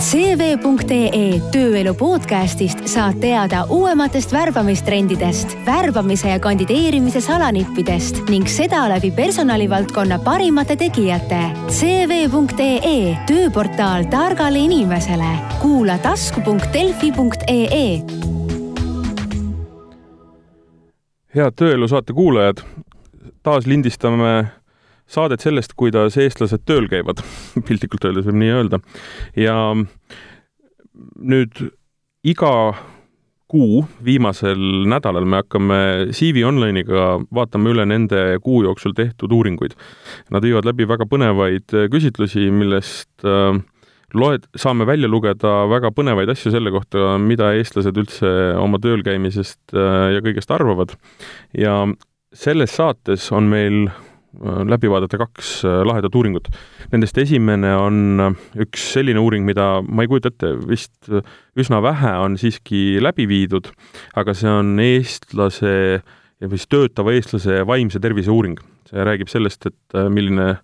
CV.ee tööelu podcastist saad teada uuematest värbamistrendidest, värbamise ja kandideerimise salanippidest ning seda läbi personalivaldkonna parimate tegijate. CV.ee tööportaal targale inimesele. kuula tasku.delfi.ee. head Tööelu saate kuulajad, taas lindistame saadet sellest, kuidas eestlased tööl käivad piltlikult öeldes võib nii öelda. ja nüüd iga kuu viimasel nädalal me hakkame CV Online'iga vaatama üle nende kuu jooksul tehtud uuringuid. Nad viivad läbi väga põnevaid küsitlusi, millest äh, loed, saame välja lugeda väga põnevaid asju selle kohta, mida eestlased üldse oma tööl käimisest äh, ja kõigest arvavad. ja selles saates on meil läbi vaadata kaks äh, lahedat uuringut. Nendest esimene on äh, üks selline uuring, mida ma ei kujuta ette, vist üsna vähe on siiski läbi viidud, aga see on eestlase või siis töötava eestlase vaimse tervise uuring. see räägib sellest, et milline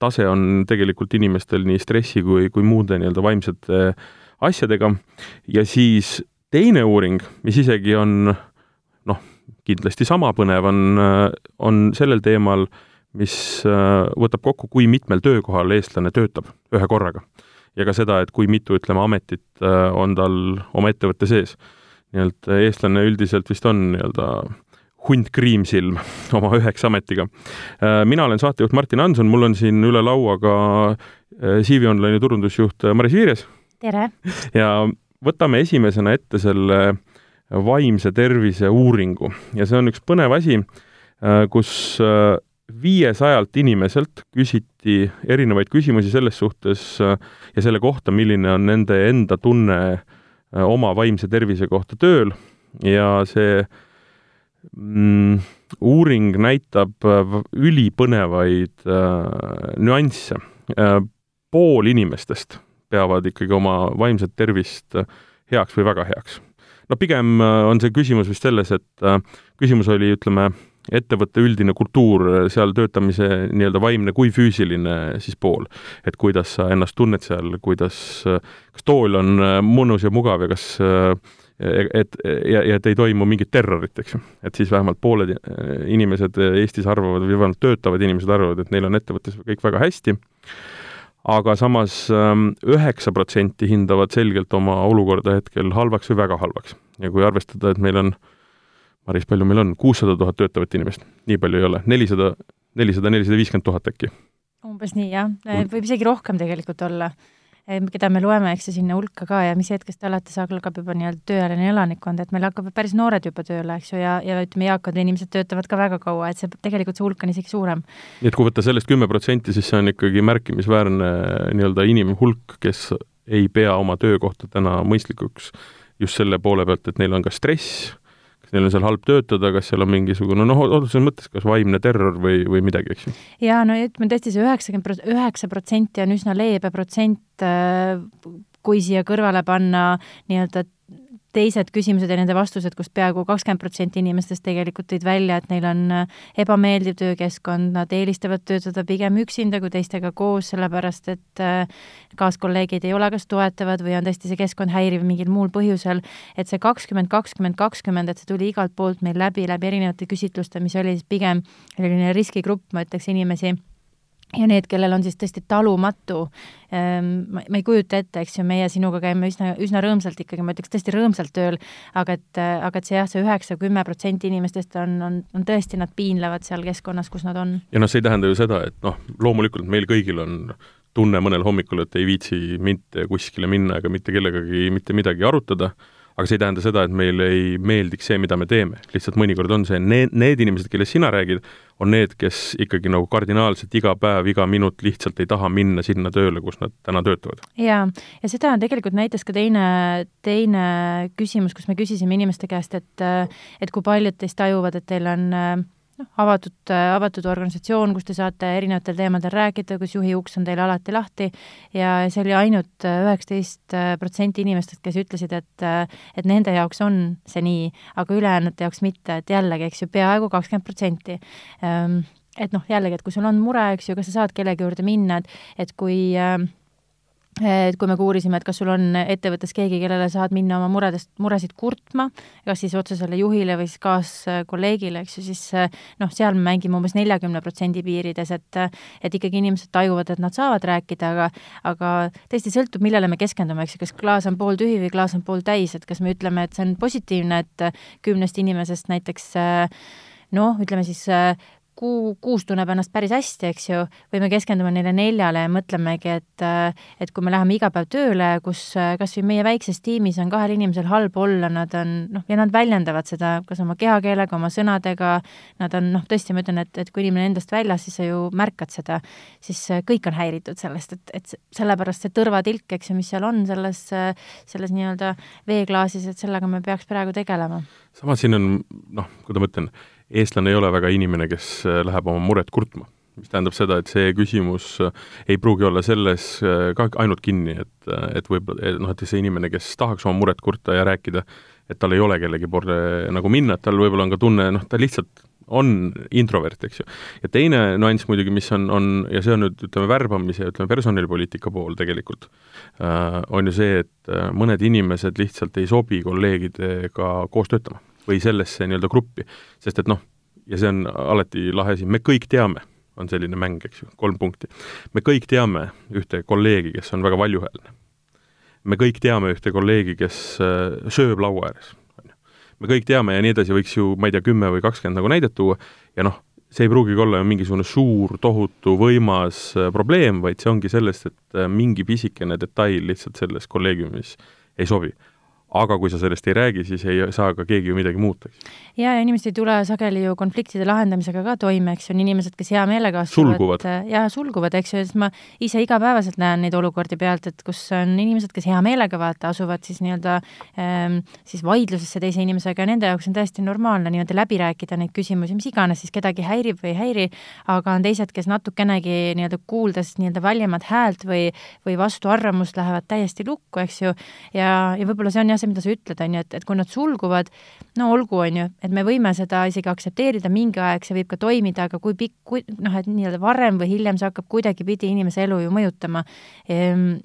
tase on tegelikult inimestel nii stressi kui, kui muude nii-öelda vaimsete asjadega ja siis teine uuring, mis isegi on noh, kindlasti sama põnev, on, on sellel teemal äh, mis äh, võtab kokku, kui mitmel töökohal eestlane töötab ühe korraga. ja ka seda, et kui mitu, ütleme, ametit äh, on tal oma ettevõtte sees. nii-öelda eestlane üldiselt vist on nii-öelda hunt kriimsilm oma üheksa ametiga. Äh, mina olen saatejuht Martin Hanson, mul on siin üle laua ka CV Online'i turundusjuht Maris Viires. tere! ja võtame esimesena ette selle vaimse tervise uuringu ja see on üks põnev asi, kus viiesajalt inimeselt küsiti erinevaid küsimusi selles suhtes äh, ja selle kohta, milline on nende enda tunne äh, oma vaimse tervise kohta tööl ja see mm, uuring näitab äh, ülipõnevaid äh, nüansse äh,. pool inimestest peavad ikkagi oma vaimset tervist heaks või väga heaks. no pigem on see küsimus vist selles, et äh, küsimus oli, ütleme, ettevõtte üldine kultuur, seal töötamise nii-öelda vaimne kui füüsiline siis pool. et kuidas sa ennast tunned seal, kuidas, kas tool on mõnus ja mugav ja kas et ja, ja et ei toimu mingit terrorit, eks ju. et siis vähemalt pooled inimesed Eestis arvavad või vähemalt töötavad inimesed arvavad, et neil on ettevõttes kõik väga hästi, aga samas ähm, üheksa protsenti hindavad selgelt oma olukorda hetkel halvaks või väga halvaks. ja kui arvestada, et meil on äh, Maris, palju meil on, kuussada tuhat töötavat inimest, nii palju ei ole, nelisada, nelisada, nelisada viiskümmend tuhat äkki? umbes nii, jah, võib isegi rohkem tegelikult olla, keda me loeme, eks ju, sinna hulka ka ja mis hetkest alates algab juba nii-öelda tööealine elanikkond, et meil hakkavad päris noored juba tööle, eks ju, ja, ja ütleme, eakad inimesed töötavad ka väga kaua, et see, tegelikult see hulk on isegi suurem. nii et kui võtta sellest kümme protsenti, siis see on ikkagi märkimisväärne nii-öelda inimhulk, kes ei pea oma töökohta täna mõistlikuks just selle poole pealt, et neil on ka stress, neil on seal halb töötada, kas seal on mingisugune noh, otseses mõttes kas vaimne terror või, või midagi, eks ju? jaa, no ütleme tõesti see üheksakümmend, üheksa protsenti on üsna leebe protsent, äh, kui siia kõrvale panna nii-öelda teised küsimused ja nende vastused, kus peaaegu kakskümmend protsenti inimestest tegelikult tõid välja, et neil on äh, ebameeldiv töökeskkond, nad eelistavad töötada pigem üksinda kui teistega koos, sellepärast et äh, kaaskolleegid ei ole kas toetavad või on tõesti see keskkond häiriv mingil muul põhjusel, et see kakskümmend, kakskümmend, kakskümmend, et see tuli igalt poolt meil läbi, läbi erinevate küsitluste, mis oli siis pigem selline riskigrupp, ma ütleks, inimesi ja need, kellel on siis tõesti talumatu, ehm, ma, ma ei kujuta ette, eks ju, meie sinuga käime üsna, üsna rõõmsalt ikkagi, ma ütleks tõesti rõõmsalt tööl, aga et, aga et see jah, see üheksa, kümme protsenti inimestest on, on, on tõesti, nad piinlevad seal keskkonnas, kus nad on. ja noh, see ei tähenda ju seda, et noh, loomulikult meil kõigil on tunne mõnel hommikul, et ei viitsi mitte kuskile minna ega mitte kellegagi mitte midagi arutada aga see ei tähenda seda, et meile ei meeldiks see, mida me teeme. lihtsalt mõnikord on see, need, need inimesed, kellest sina räägid, on need, kes ikkagi nagu kardinaalselt iga päev, iga minut lihtsalt ei taha minna sinna tööle, kus nad täna töötavad. jaa, ja seda tegelikult näitas ka teine, teine küsimus, kus me küsisime inimeste käest, et et kui paljud teist tajuvad, et teil on noh, avatud, avatud organisatsioon, kus te saate erinevatel teemadel rääkida, kus juhi uks on teil alati lahti. Ja see oli ainult üheksateist protsenti inimestest, kes ütlesid, et et nende jaoks on see nii, aga ülejäänute jaoks mitte, et jällegi, eks ju, peaaegu kakskümmend protsenti. Ehm, et noh, jällegi, et kui sul on mure, eks ju, kas sa saad kellegi juurde minna, et et kui äh, et kui me uurisime, et kas sul on ettevõttes keegi, kellele saad minna oma muredest, muresid kurtma, kas siis otsesele juhile või siis kaaskolleegile, eks ju, siis noh, seal me mängime umbes neljakümne protsendi piirides, et et ikkagi inimesed tajuvad, et nad saavad rääkida, aga aga tõesti sõltub, millele me keskendume, eks ju, kas klaas on pooltühi või klaas on pooltäis, et kas me ütleme, et see on positiivne, et kümnest inimesest näiteks noh, ütleme siis kuu, kuus tunneb ennast päris hästi, eks ju, või me keskendume neile neljale ja mõtlemegi, et et kui me läheme iga päev tööle, kus kas või meie väikses tiimis on kahel inimesel halb olla, nad on noh, ja nad väljendavad seda kas oma kehakeelega, oma sõnadega, nad on noh, tõesti, ma ütlen, et, et kui inimene endast väljas, siis sa ju märkad seda, siis kõik on häiritud sellest, et, et sellepärast see tõrvatilk, eks ju, mis seal on selles, selles nii-öelda veeklaasis, et sellega me peaks praegu tegelema. samas siin on noh, kuidas ma ütlen, eestlane ei ole väga inimene, kes äh, läheb oma muret kurtma. mis tähendab seda, et see küsimus äh, ei pruugi olla selles äh, ka ainult kinni, et, et võib-olla, noh, et see inimene, kes tahaks oma muret kurta ja rääkida, et tal ei ole kellegi poole nagu minna, et tal võib-olla on ka tunne, noh, ta lihtsalt on introvert, eks ju. ja teine nüanss muidugi, mis on, on, ja see on nüüd, ütleme, värbamise ütleme, personalipoliitika pool tegelikult äh,, on ju see, et mõned inimesed lihtsalt ei sobi kolleegidega koos töötama või sellesse nii-öelda gruppi. sest et noh, ja see on alati lahe asi, me kõik teame, on selline mäng, eks ju, kolm punkti. me kõik teame ühte kolleegi, kes on väga valjuhäälne. me kõik teame ühte kolleegi, kes äh, sööb laua ääres, on ju. me kõik teame ja nii edasi, võiks ju, ma ei tea, kümme või kakskümmend nagu näidet tuua ja noh, see ei pruugigi olla mingisugune suur, tohutu, võimas äh, probleem, vaid see ongi sellest, et äh, mingi pisikene detail lihtsalt selles kolleegiumis ei sobi aga kui sa sellest ei räägi, siis ei saa ka keegi ju midagi muuta, ja, ja inimesed ei tule sageli ju konfliktide lahendamisega ka toime, eks ju, on inimesed, kes hea meelega sulguvad. ja sulguvad, eks ju, sest ma ise igapäevaselt näen neid olukordi pealt, et kus on inimesed, kes hea meelega vaata, asuvad siis nii-öelda ähm, siis vaidlusesse teise inimesega ja nende jaoks on täiesti normaalne nii-öelda läbi rääkida neid küsimusi, mis iganes siis kedagi häirib või ei häiri, aga on teised, kes natukenegi nii-öelda kuuldes nii-öelda valjemat häält või, või vastuarvamust, lähevad täiesti lukku, eks ju, ja, ja võib-olla see on jah, see, mida sa ütled, on ju, et, et kui nad sulguvad, no olgu, on ju, et me võime seda isegi aktsepteerida, mingi aeg see võib ka toimida, aga kui pikk, kui noh, et nii-öelda varem või hiljem see hakkab kuidagipidi inimese elu ju mõjutama ehm,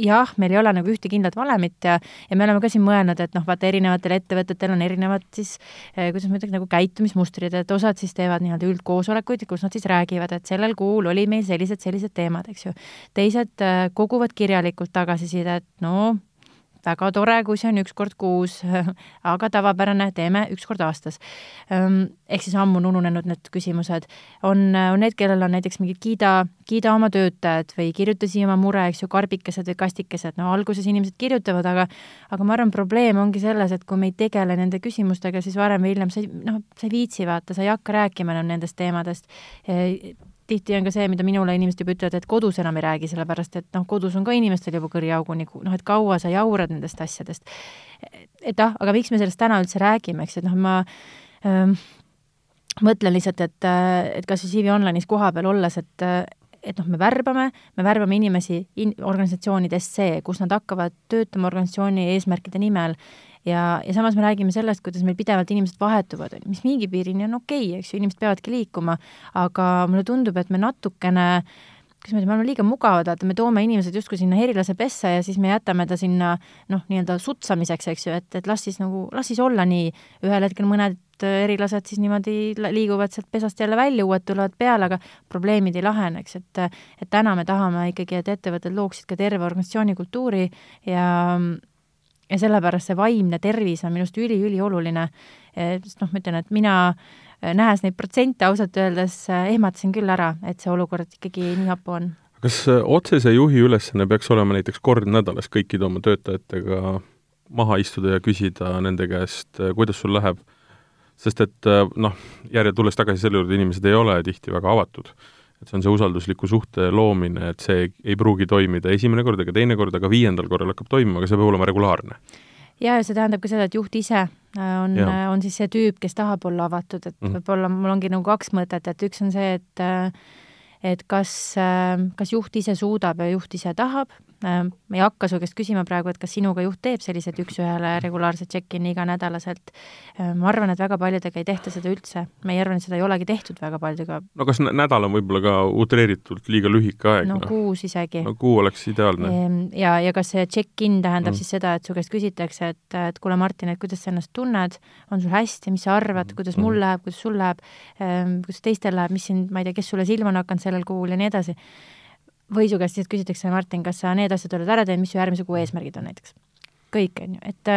jah, meil ei ole nagu ühte kindlat valemit ja, ja me oleme ka siin mõelnud, et noh, vaata erinevatel ettevõtetel on erinevad siis eh,, kuidas ma ütleks, nagu käitumismustrid, et osad siis teevad nii-öelda üldkoosolekuid, kus nad siis räägivad, et sellel kuul oli meil sellised, sellised teemad, eks ju. teised eh, koguvad kirjalikult tagasisidet, no väga tore, kui see on üks kord kuus, aga tavapärane, teeme üks kord aastas. Ehm, ehk siis ammu on ununenud need küsimused. on, on need, kellel on näiteks mingid kiida, kiida oma töötajad või kirjuta siia oma mure, eks ju, karbikesed või kastikesed, no alguses inimesed kirjutavad, aga aga ma arvan, probleem ongi selles, et kui me ei tegele nende küsimustega, siis varem või hiljem sa ei, noh, sa ei viitsi vaata, sa ei hakka rääkima enam nendest teemadest tihti on ka see, mida minule inimesed juba ütlevad, et kodus enam ei räägi, sellepärast et noh, kodus on ka inimestel juba kõriauguni, noh, et kaua sa jaurad nendest asjadest. et ah, aga miks me sellest täna üldse räägime, eks, et noh, ma ähm, mõtlen lihtsalt, et, et kas siis CV Online'is kohapeal olles, et et noh, me värbame, me värbame inimesi in-, organisatsioonidesse, kus nad hakkavad töötama organisatsiooni eesmärkide nimel ja, ja samas me räägime sellest, kuidas meil pidevalt inimesed vahetuvad, mis mingi piirini on okei okay,, eks ju, inimesed peavadki liikuma, aga mulle tundub, et me natukene ütlen, me oleme liiga mugavad, vaata, me toome inimesed justkui sinna herilase pessa ja siis me jätame ta sinna noh, nii-öelda sutsamiseks, eks ju, et, et las siis nagu, las siis olla nii. ühel hetkel mõned erilased siis niimoodi liiguvad sealt pesast jälle välja, uued tulevad peale, aga probleemid ei lahene, eks, et et täna me tahame ikkagi, et ettevõtted looksid ka terve organisatsiooni kultuuri ja ja sellepärast see vaimne tervis on minu arust üli-ülioluline, sest noh, ma ütlen, et mina nähes neid protsente ausalt öeldes ehmatasin küll ära, et see olukord ikkagi nii hapu on. kas otsese juhi ülesanne peaks olema näiteks kord nädalas kõikide oma töötajatega maha istuda ja küsida nende käest, kuidas sul läheb, sest et noh, järje tulles tagasi selle juurde, inimesed ei ole tihti väga avatud et see on see usaldusliku suhte loomine, et see ei pruugi toimida esimene kord ega teine kord, aga viiendal korral hakkab toimuma, aga see peab olema regulaarne. ja, ja see tähendab ka seda, et juht ise äh, on, äh, on siis see tüüp, kes tahab olla avatud, et mm -hmm. võib-olla mul ongi nagu kaks mõtet, et üks on see, et äh, et kas, kas juht ise suudab ja juht ise tahab ma ei hakka su käest küsima praegu, et kas sinuga juht teeb selliseid üks-ühele regulaarset check-in'i iganädalaselt. ma arvan, et väga paljudega ei tehta seda üldse. ma ei arva, et seda ei olegi tehtud väga paljudega. no kas nädal on võib-olla ka utreeritult liiga lühike aeg? no kuus isegi. no kuu oleks ideaalne. Ehm, ja, ja kas see check-in tähendab mm. siis seda, et su käest küsitakse, et, et kuule, Martin, et kuidas sa ennast tunned, on sul hästi, mis sa arvad, mm. kuidas mul läheb, kuidas sul läheb, ehm, kuidas teistel läheb, mis siin, ma ei tea, kes sulle silma on hakanud sellel kuul ja nii edasi või su käest küsitakse, Martin, kas sa need asjad oled ära teinud, mis su järgmise kuu eesmärgid on näiteks? kõik, on ju, et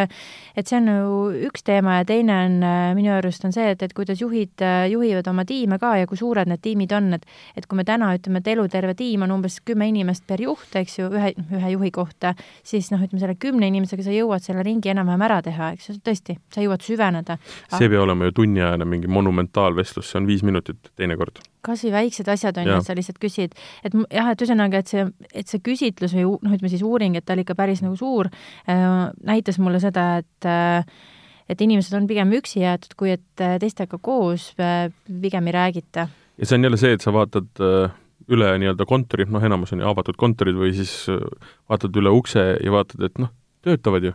et see on ju üks teema ja teine on minu arust on see, et, et kuidas juhid juhivad oma tiime ka ja kui suured need tiimid on, et et kui me täna ütleme, et eluterve tiim on umbes kümme inimest per juht, eks ju, ühe, ühe juhi kohta, siis noh, ütleme selle kümne inimesega sa jõuad selle ringi enam-vähem ära teha, eks ju, tõesti, sa jõuad süveneda. see ei pea olema ju tunniajane mingi monumentaalvestlus, see on viis minutit teinekord kas või väiksed asjad on ju, et sa lihtsalt küsid, et jah, et ühesõnaga, et see, et see küsitlus või noh, ütleme siis uuring, et ta oli ikka päris nagu suur äh,, näitas mulle seda, et äh, et inimesed on pigem üksi jäetud, kui et äh, teistega koos äh, pigem ei räägita. ja see on jälle see, et sa vaatad äh, üle nii-öelda kontorit, noh, enamus on ju avatud kontorid või siis äh, vaatad üle ukse ja vaatad, et noh, töötavad ju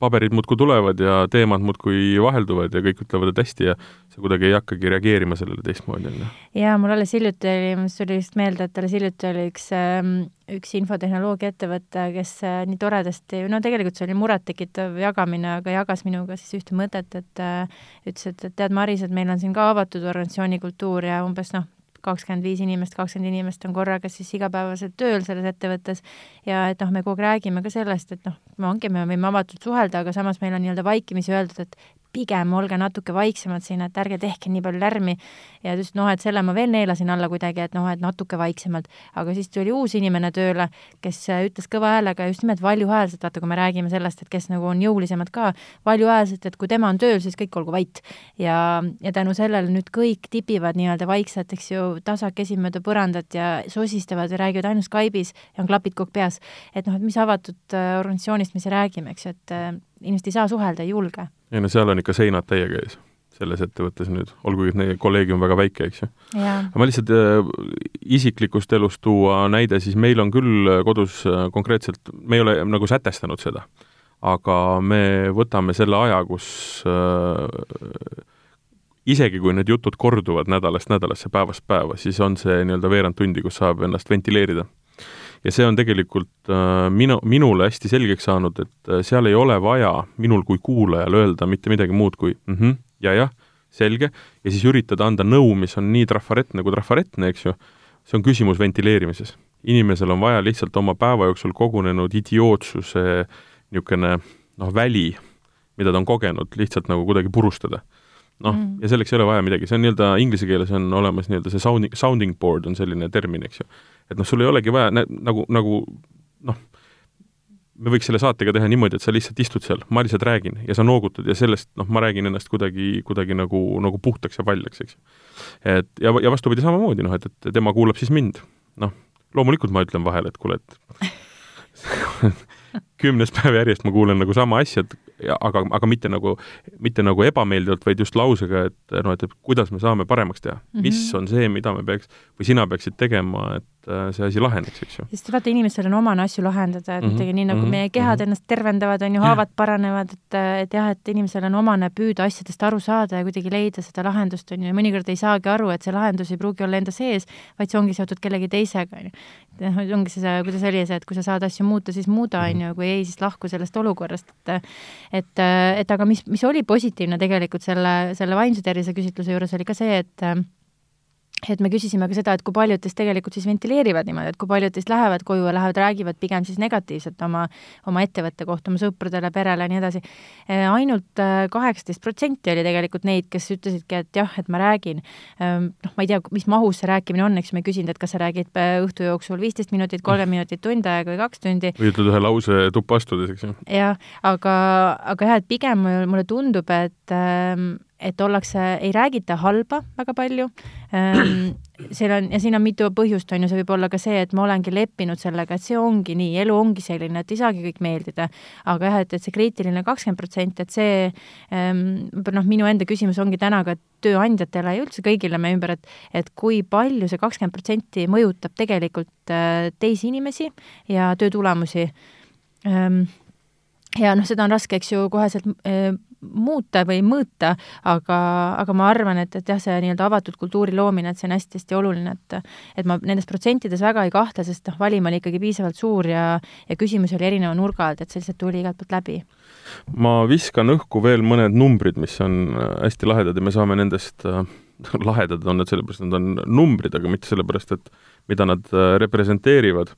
paberid muudkui tulevad ja teemad muudkui vahelduvad ja kõik ütlevad, et hästi ja sa kuidagi ei hakkagi reageerima sellele teistmoodi, on ju. jaa, mul alles hiljuti oli, mul tuli just meelde, et alles hiljuti oli üks, ähm, üks infotehnoloogia ettevõte, kes äh, nii toredasti, no tegelikult see oli murettekitav jagamine, aga jagas minuga siis ühte mõtet, et äh, ütles, et, et tead, Maris, et meil on siin ka avatud organisatsiooni kultuur ja umbes noh, kakskümmend viis inimest, kakskümmend inimest on korraga siis igapäevaselt tööl selles ettevõttes ja et noh, me kogu aeg räägime ka sellest, et noh, ongi, me võime avatult suhelda, aga samas meil on nii-öelda vaikimisi öeldud, et pigem olge natuke vaiksemad siin, et ärge tehke nii palju lärmi. ja just noh, et selle ma veel neelasin alla kuidagi, et noh, et natuke vaiksemalt. aga siis tuli uus inimene tööle, kes ütles kõva häälega just nimelt valjuhäälselt, vaata, kui me räägime sellest, et kes nagu on jõulisemad ka, valjuhäälselt, et kui tema on tööl, siis kõik olgu vait. ja, ja tänu sellele nüüd kõik tipivad nii-öelda vaikselt, eks ju, tasakesi mööda põrandat ja sosistavad ja räägivad ainult Skype'is ja on klapid kogu peas. et noh, et mis avatud äh, organisatsioonist me siin räägime, eks ju, et äh, inimesed ei saa suhelda, ei julge ei no seal on ikka seinad täiega ees, selles ettevõttes nüüd, olgugi et meie kolleegium väga väike, eks ju. ma lihtsalt äh, isiklikust elust tuua näide, siis meil on küll kodus äh, konkreetselt, me ei ole nagu sätestanud seda, aga me võtame selle aja, kus äh, isegi kui need jutud korduvad nädalast nädalasse, päevast päeva, siis on see nii-öelda veerand tundi, kus saab ennast ventileerida ja see on tegelikult äh, minu, minule hästi selgeks saanud, et äh, seal ei ole vaja minul kui kuulajal öelda mitte midagi muud kui mhmh, ja-jah, selge, ja siis üritada anda nõu, mis on nii trafaretne kui trafaretne, eks ju, see on küsimus ventileerimises. inimesel on vaja lihtsalt oma päeva jooksul kogunenud idiootsuse niisugune noh, väli, mida ta on kogenud, lihtsalt nagu kuidagi purustada noh mm., ja selleks ei ole vaja midagi, see on nii-öelda inglise keeles on olemas nii-öelda see sounding, sounding board on selline termin, eks ju et noh, sul ei olegi vaja nagu, nagu noh, me võiks selle saatega teha niimoodi, et sa lihtsalt istud seal, ma lihtsalt räägin ja sa noogutad ja sellest noh, ma räägin ennast kuidagi, kuidagi nagu, nagu puhtaks ja paljaks, eks ju. et ja, ja vastupidi samamoodi, noh, et, et tema kuulab siis mind. noh, loomulikult ma ütlen vahel, et kuule, et kümnes päev järjest ma kuulen nagu sama asja, et aga, aga mitte nagu, mitte nagu ebameeldivalt, vaid just lausega, et noh, et, et kuidas me saame paremaks teha mm. -hmm. mis on see, mida me peaks või sina peaksid tegema, et äh, see asi laheneks, eks ju. sest vaata, inimestel on omane asju lahendada, et mm -hmm. nii, nagu mm -hmm. meie kehad mm -hmm. ennast tervendavad, on ju, haavad paranevad, et, et jah, et inimesel on omane püüda asjadest aru saada ja kuidagi leida seda lahendust, on ju, ja mõnikord ei saagi aru, et see lahendus ei pruugi olla enda sees, vaid see ongi seotud kellegi teisega, on ju. noh, ongi see, kuidas oli see, et kui sa saad asju muuta, siis muuda, on ju, kui ei, siis lahku sellest olukorrast, et et, et aga mis, mis oli positiivne tegelikult selle, selle vaimse tervise küsitluse juures, oli ka see, et et me küsisime ka seda, et kui paljud teist tegelikult siis ventileerivad niimoodi, et kui paljud teist lähevad koju ja lähevad, räägivad pigem siis negatiivselt oma, oma ettevõtte kohta, oma sõpradele, perele ja nii edasi. Eh, ainult eh, kaheksateist protsenti oli tegelikult neid, kes ütlesidki, et jah, et ma räägin. Ehm, noh, ma ei tea, mis mahus see rääkimine on, eks me küsinud, et kas sa räägid eh, õhtu jooksul viisteist minutit, kolmkümmend minutit, tund aega või kaks tundi. või ütled ühe lause tuppa astudes, eks ju. jah, aga, aga jah, et pigem mulle tundub, et ehm, et ollakse, ei räägita halba väga palju ähm,, seal on, ja siin on mitu põhjust, on ju, see võib olla ka see, et ma olengi leppinud sellega, et see ongi nii, elu ongi selline, et ei saagi kõik meeldida. aga jah, et, et see kriitiline kakskümmend protsenti, et see ähm, noh, minu enda küsimus ongi täna ka tööandjatele ja üldse kõigile meie ümber, et et kui palju see kakskümmend protsenti mõjutab tegelikult äh, teisi inimesi ja töö tulemusi ähm, ja noh, seda on raske, eks ju, koheselt äh, muuta või mõõta, aga, aga ma arvan, et, et jah, see nii-öelda avatud kultuuri loomine, et see on hästi-hästi oluline, et et ma nendes protsentides väga ei kahtle, sest noh, valim oli ikkagi piisavalt suur ja ja küsimusi oli erineva nurga alt, et see lihtsalt tuli igalt poolt läbi. ma viskan õhku veel mõned numbrid, mis on äh, hästi lahedad ja me saame nendest äh, lahedad on need sellepärast, et nad on numbrid, aga mitte sellepärast, et mida nad äh, representeerivad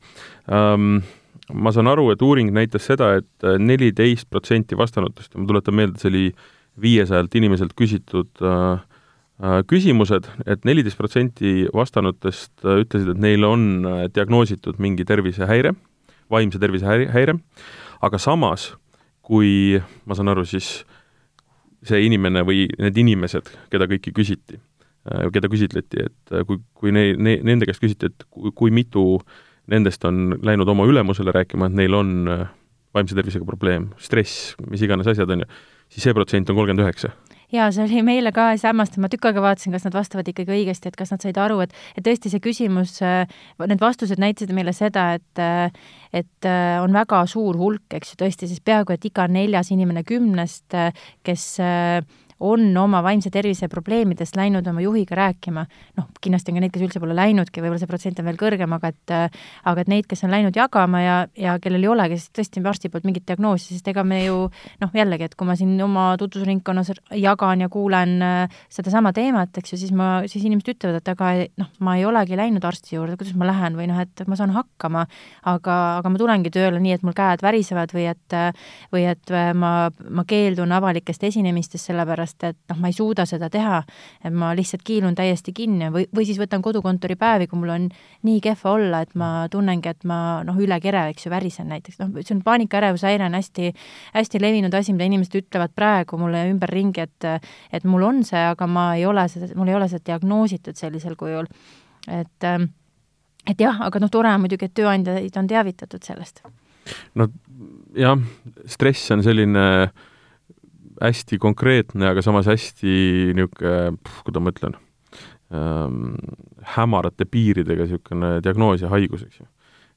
um, ma saan aru, et uuring näitas seda et, et neliteist protsenti vastanutest ma tuletan meelde, see oli viiesajalt inimeselt küsitud äh, äh, küsimused et, et neliteist protsenti vastanutest äh, ütlesid, et neil on äh, diagnoositud mingi tervisehäire, vaimse tervise häire, aga samas, kui ma saan aru, siis see inimene või need inimesed, keda kõiki küsiti, keda küsitleti, et kui, kui ne-, ne-, nende käest küsiti, et kui, kui mitu äh, nendest on läinud oma ülemusele rääkima, et neil on äh, vaimse tervisega probleem, stress, mis iganes asjad, on ju, siis see protsent on kolmkümmend üheksa. Jaa, see oli meile ka hämmastav, ma tükk aega vaatasin, kas nad vastavad ikkagi õigesti, et kas nad said aru, et et tõesti see küsimus, äh, need vastused näitasid meile seda, et äh, et on väga suur hulk, eks ju, tõesti siis peaaegu et iga neljas inimene kümnest, kes on oma vaimse tervise probleemidest läinud oma juhiga rääkima, noh, kindlasti on ka neid, kes üldse pole läinudki, võib-olla see protsent on veel kõrgem, aga et aga et neid, kes on läinud jagama ja, ja kellel ei olegi siis tõesti arsti poolt mingit diagnoosi, sest ega me ju noh, jällegi, et kui ma siin oma tutvusringkonnas jagan ja kuulen äh, sedasama teemat, eks ju, siis ma, siis inimesed ütlevad, et aga noh, ma ei olegi läinud arsti juurde, kuidas ma lähen või noh, et ma saan hakkama, aga, aga ma tulengi tööle nii, et mul käed värisevad või et või et ma, ma keeldun avalikest esinemistest, sellepärast sellepärast et noh, ma ei suuda seda teha, et ma lihtsalt kiilun täiesti kinni või, või siis võtan kodukontori päevi, kui mul on nii kehva olla, et ma tunnengi, et ma noh, üle kere, eks ju, värisen näiteks, noh, see on paanikaärevushäire on hästi, hästi levinud asi, mida inimesed ütlevad praegu mulle ümberringi, et et mul on see, aga ma ei ole seda, mul ei ole seda diagnoositud sellisel kujul. et et jah, aga noh, tore on muidugi, et tööandjaid on teavitatud sellest. no jah, stress on selline äh, hästi konkreetne, aga samas hästi niisugune, kuidas ma ütlen ähm,, hämarate piiridega niisugune diagnoos ja haigus, eks ju.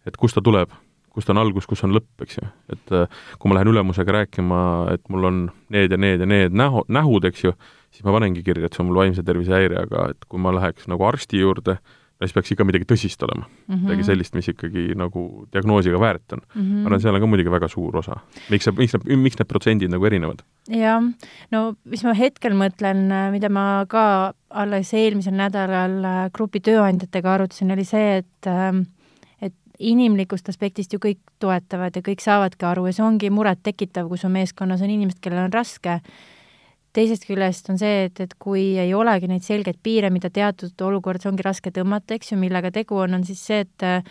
et kust ta tuleb, kust on algus, kus on lõpp, eks ju. et äh, kui ma lähen ülemusega rääkima, et mul on need ja need ja need näho, nähud, eks ju, siis ma panengi kirja, et see on mul vaimse tervise häire, aga et kui ma läheks nagu arsti juurde, no siis peaks ikka midagi tõsist olema mm. -hmm. midagi sellist, mis ikkagi nagu diagnoosiga väärt on mm. -hmm. ma arvan, seal on ka muidugi väga suur osa. miks see, miks need, miks need protsendid nagu erinevad? jah, no mis ma hetkel mõtlen, mida ma ka alles eelmisel nädalal äh, grupi tööandjatega arutasin, oli see, et ähm, et inimlikust aspektist ju kõik toetavad ja kõik saavadki aru ja see ongi murettekitav, kui su meeskonnas on inimesed, kellel on raske teisest küljest on see, et, et kui ei olegi neid selgeid piire, mida teatud olukordades ongi raske tõmmata, eks ju, millega tegu on, on siis see, et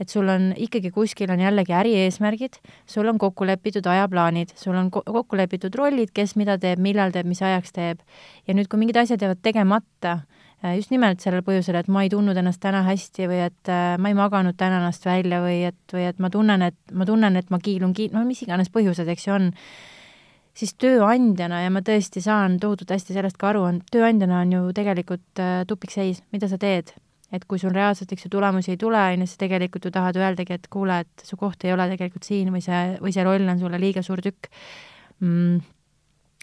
et sul on ikkagi kuskil on jällegi ärieesmärgid, sul on kokku lepitud ajaplaanid, sul on kokku lepitud rollid, kes mida teeb, millal teeb, mis ajaks teeb. ja nüüd, kui mingid asjad jäävad tegemata, äh, just nimelt sellel põhjusel, et ma ei tundnud ennast täna hästi või et äh, ma ei maganud täna ennast välja või et, või et ma tunnen, et ma tunnen, et ma kiilun ki-, no mis iganes põhjused, eks ju, on siis tööandjana ja ma tõesti saan tohutult hästi sellest ka aru, on, tööandjana on ju tegelikult äh, tupikseis, mida sa teed. et kui sul reaalselt, eks ju, tulemusi ei tule, on ju, siis tegelikult ju tahad öeldagi, et kuule, et su koht ei ole tegelikult siin või see, või see roll on sulle liiga suur tükk mm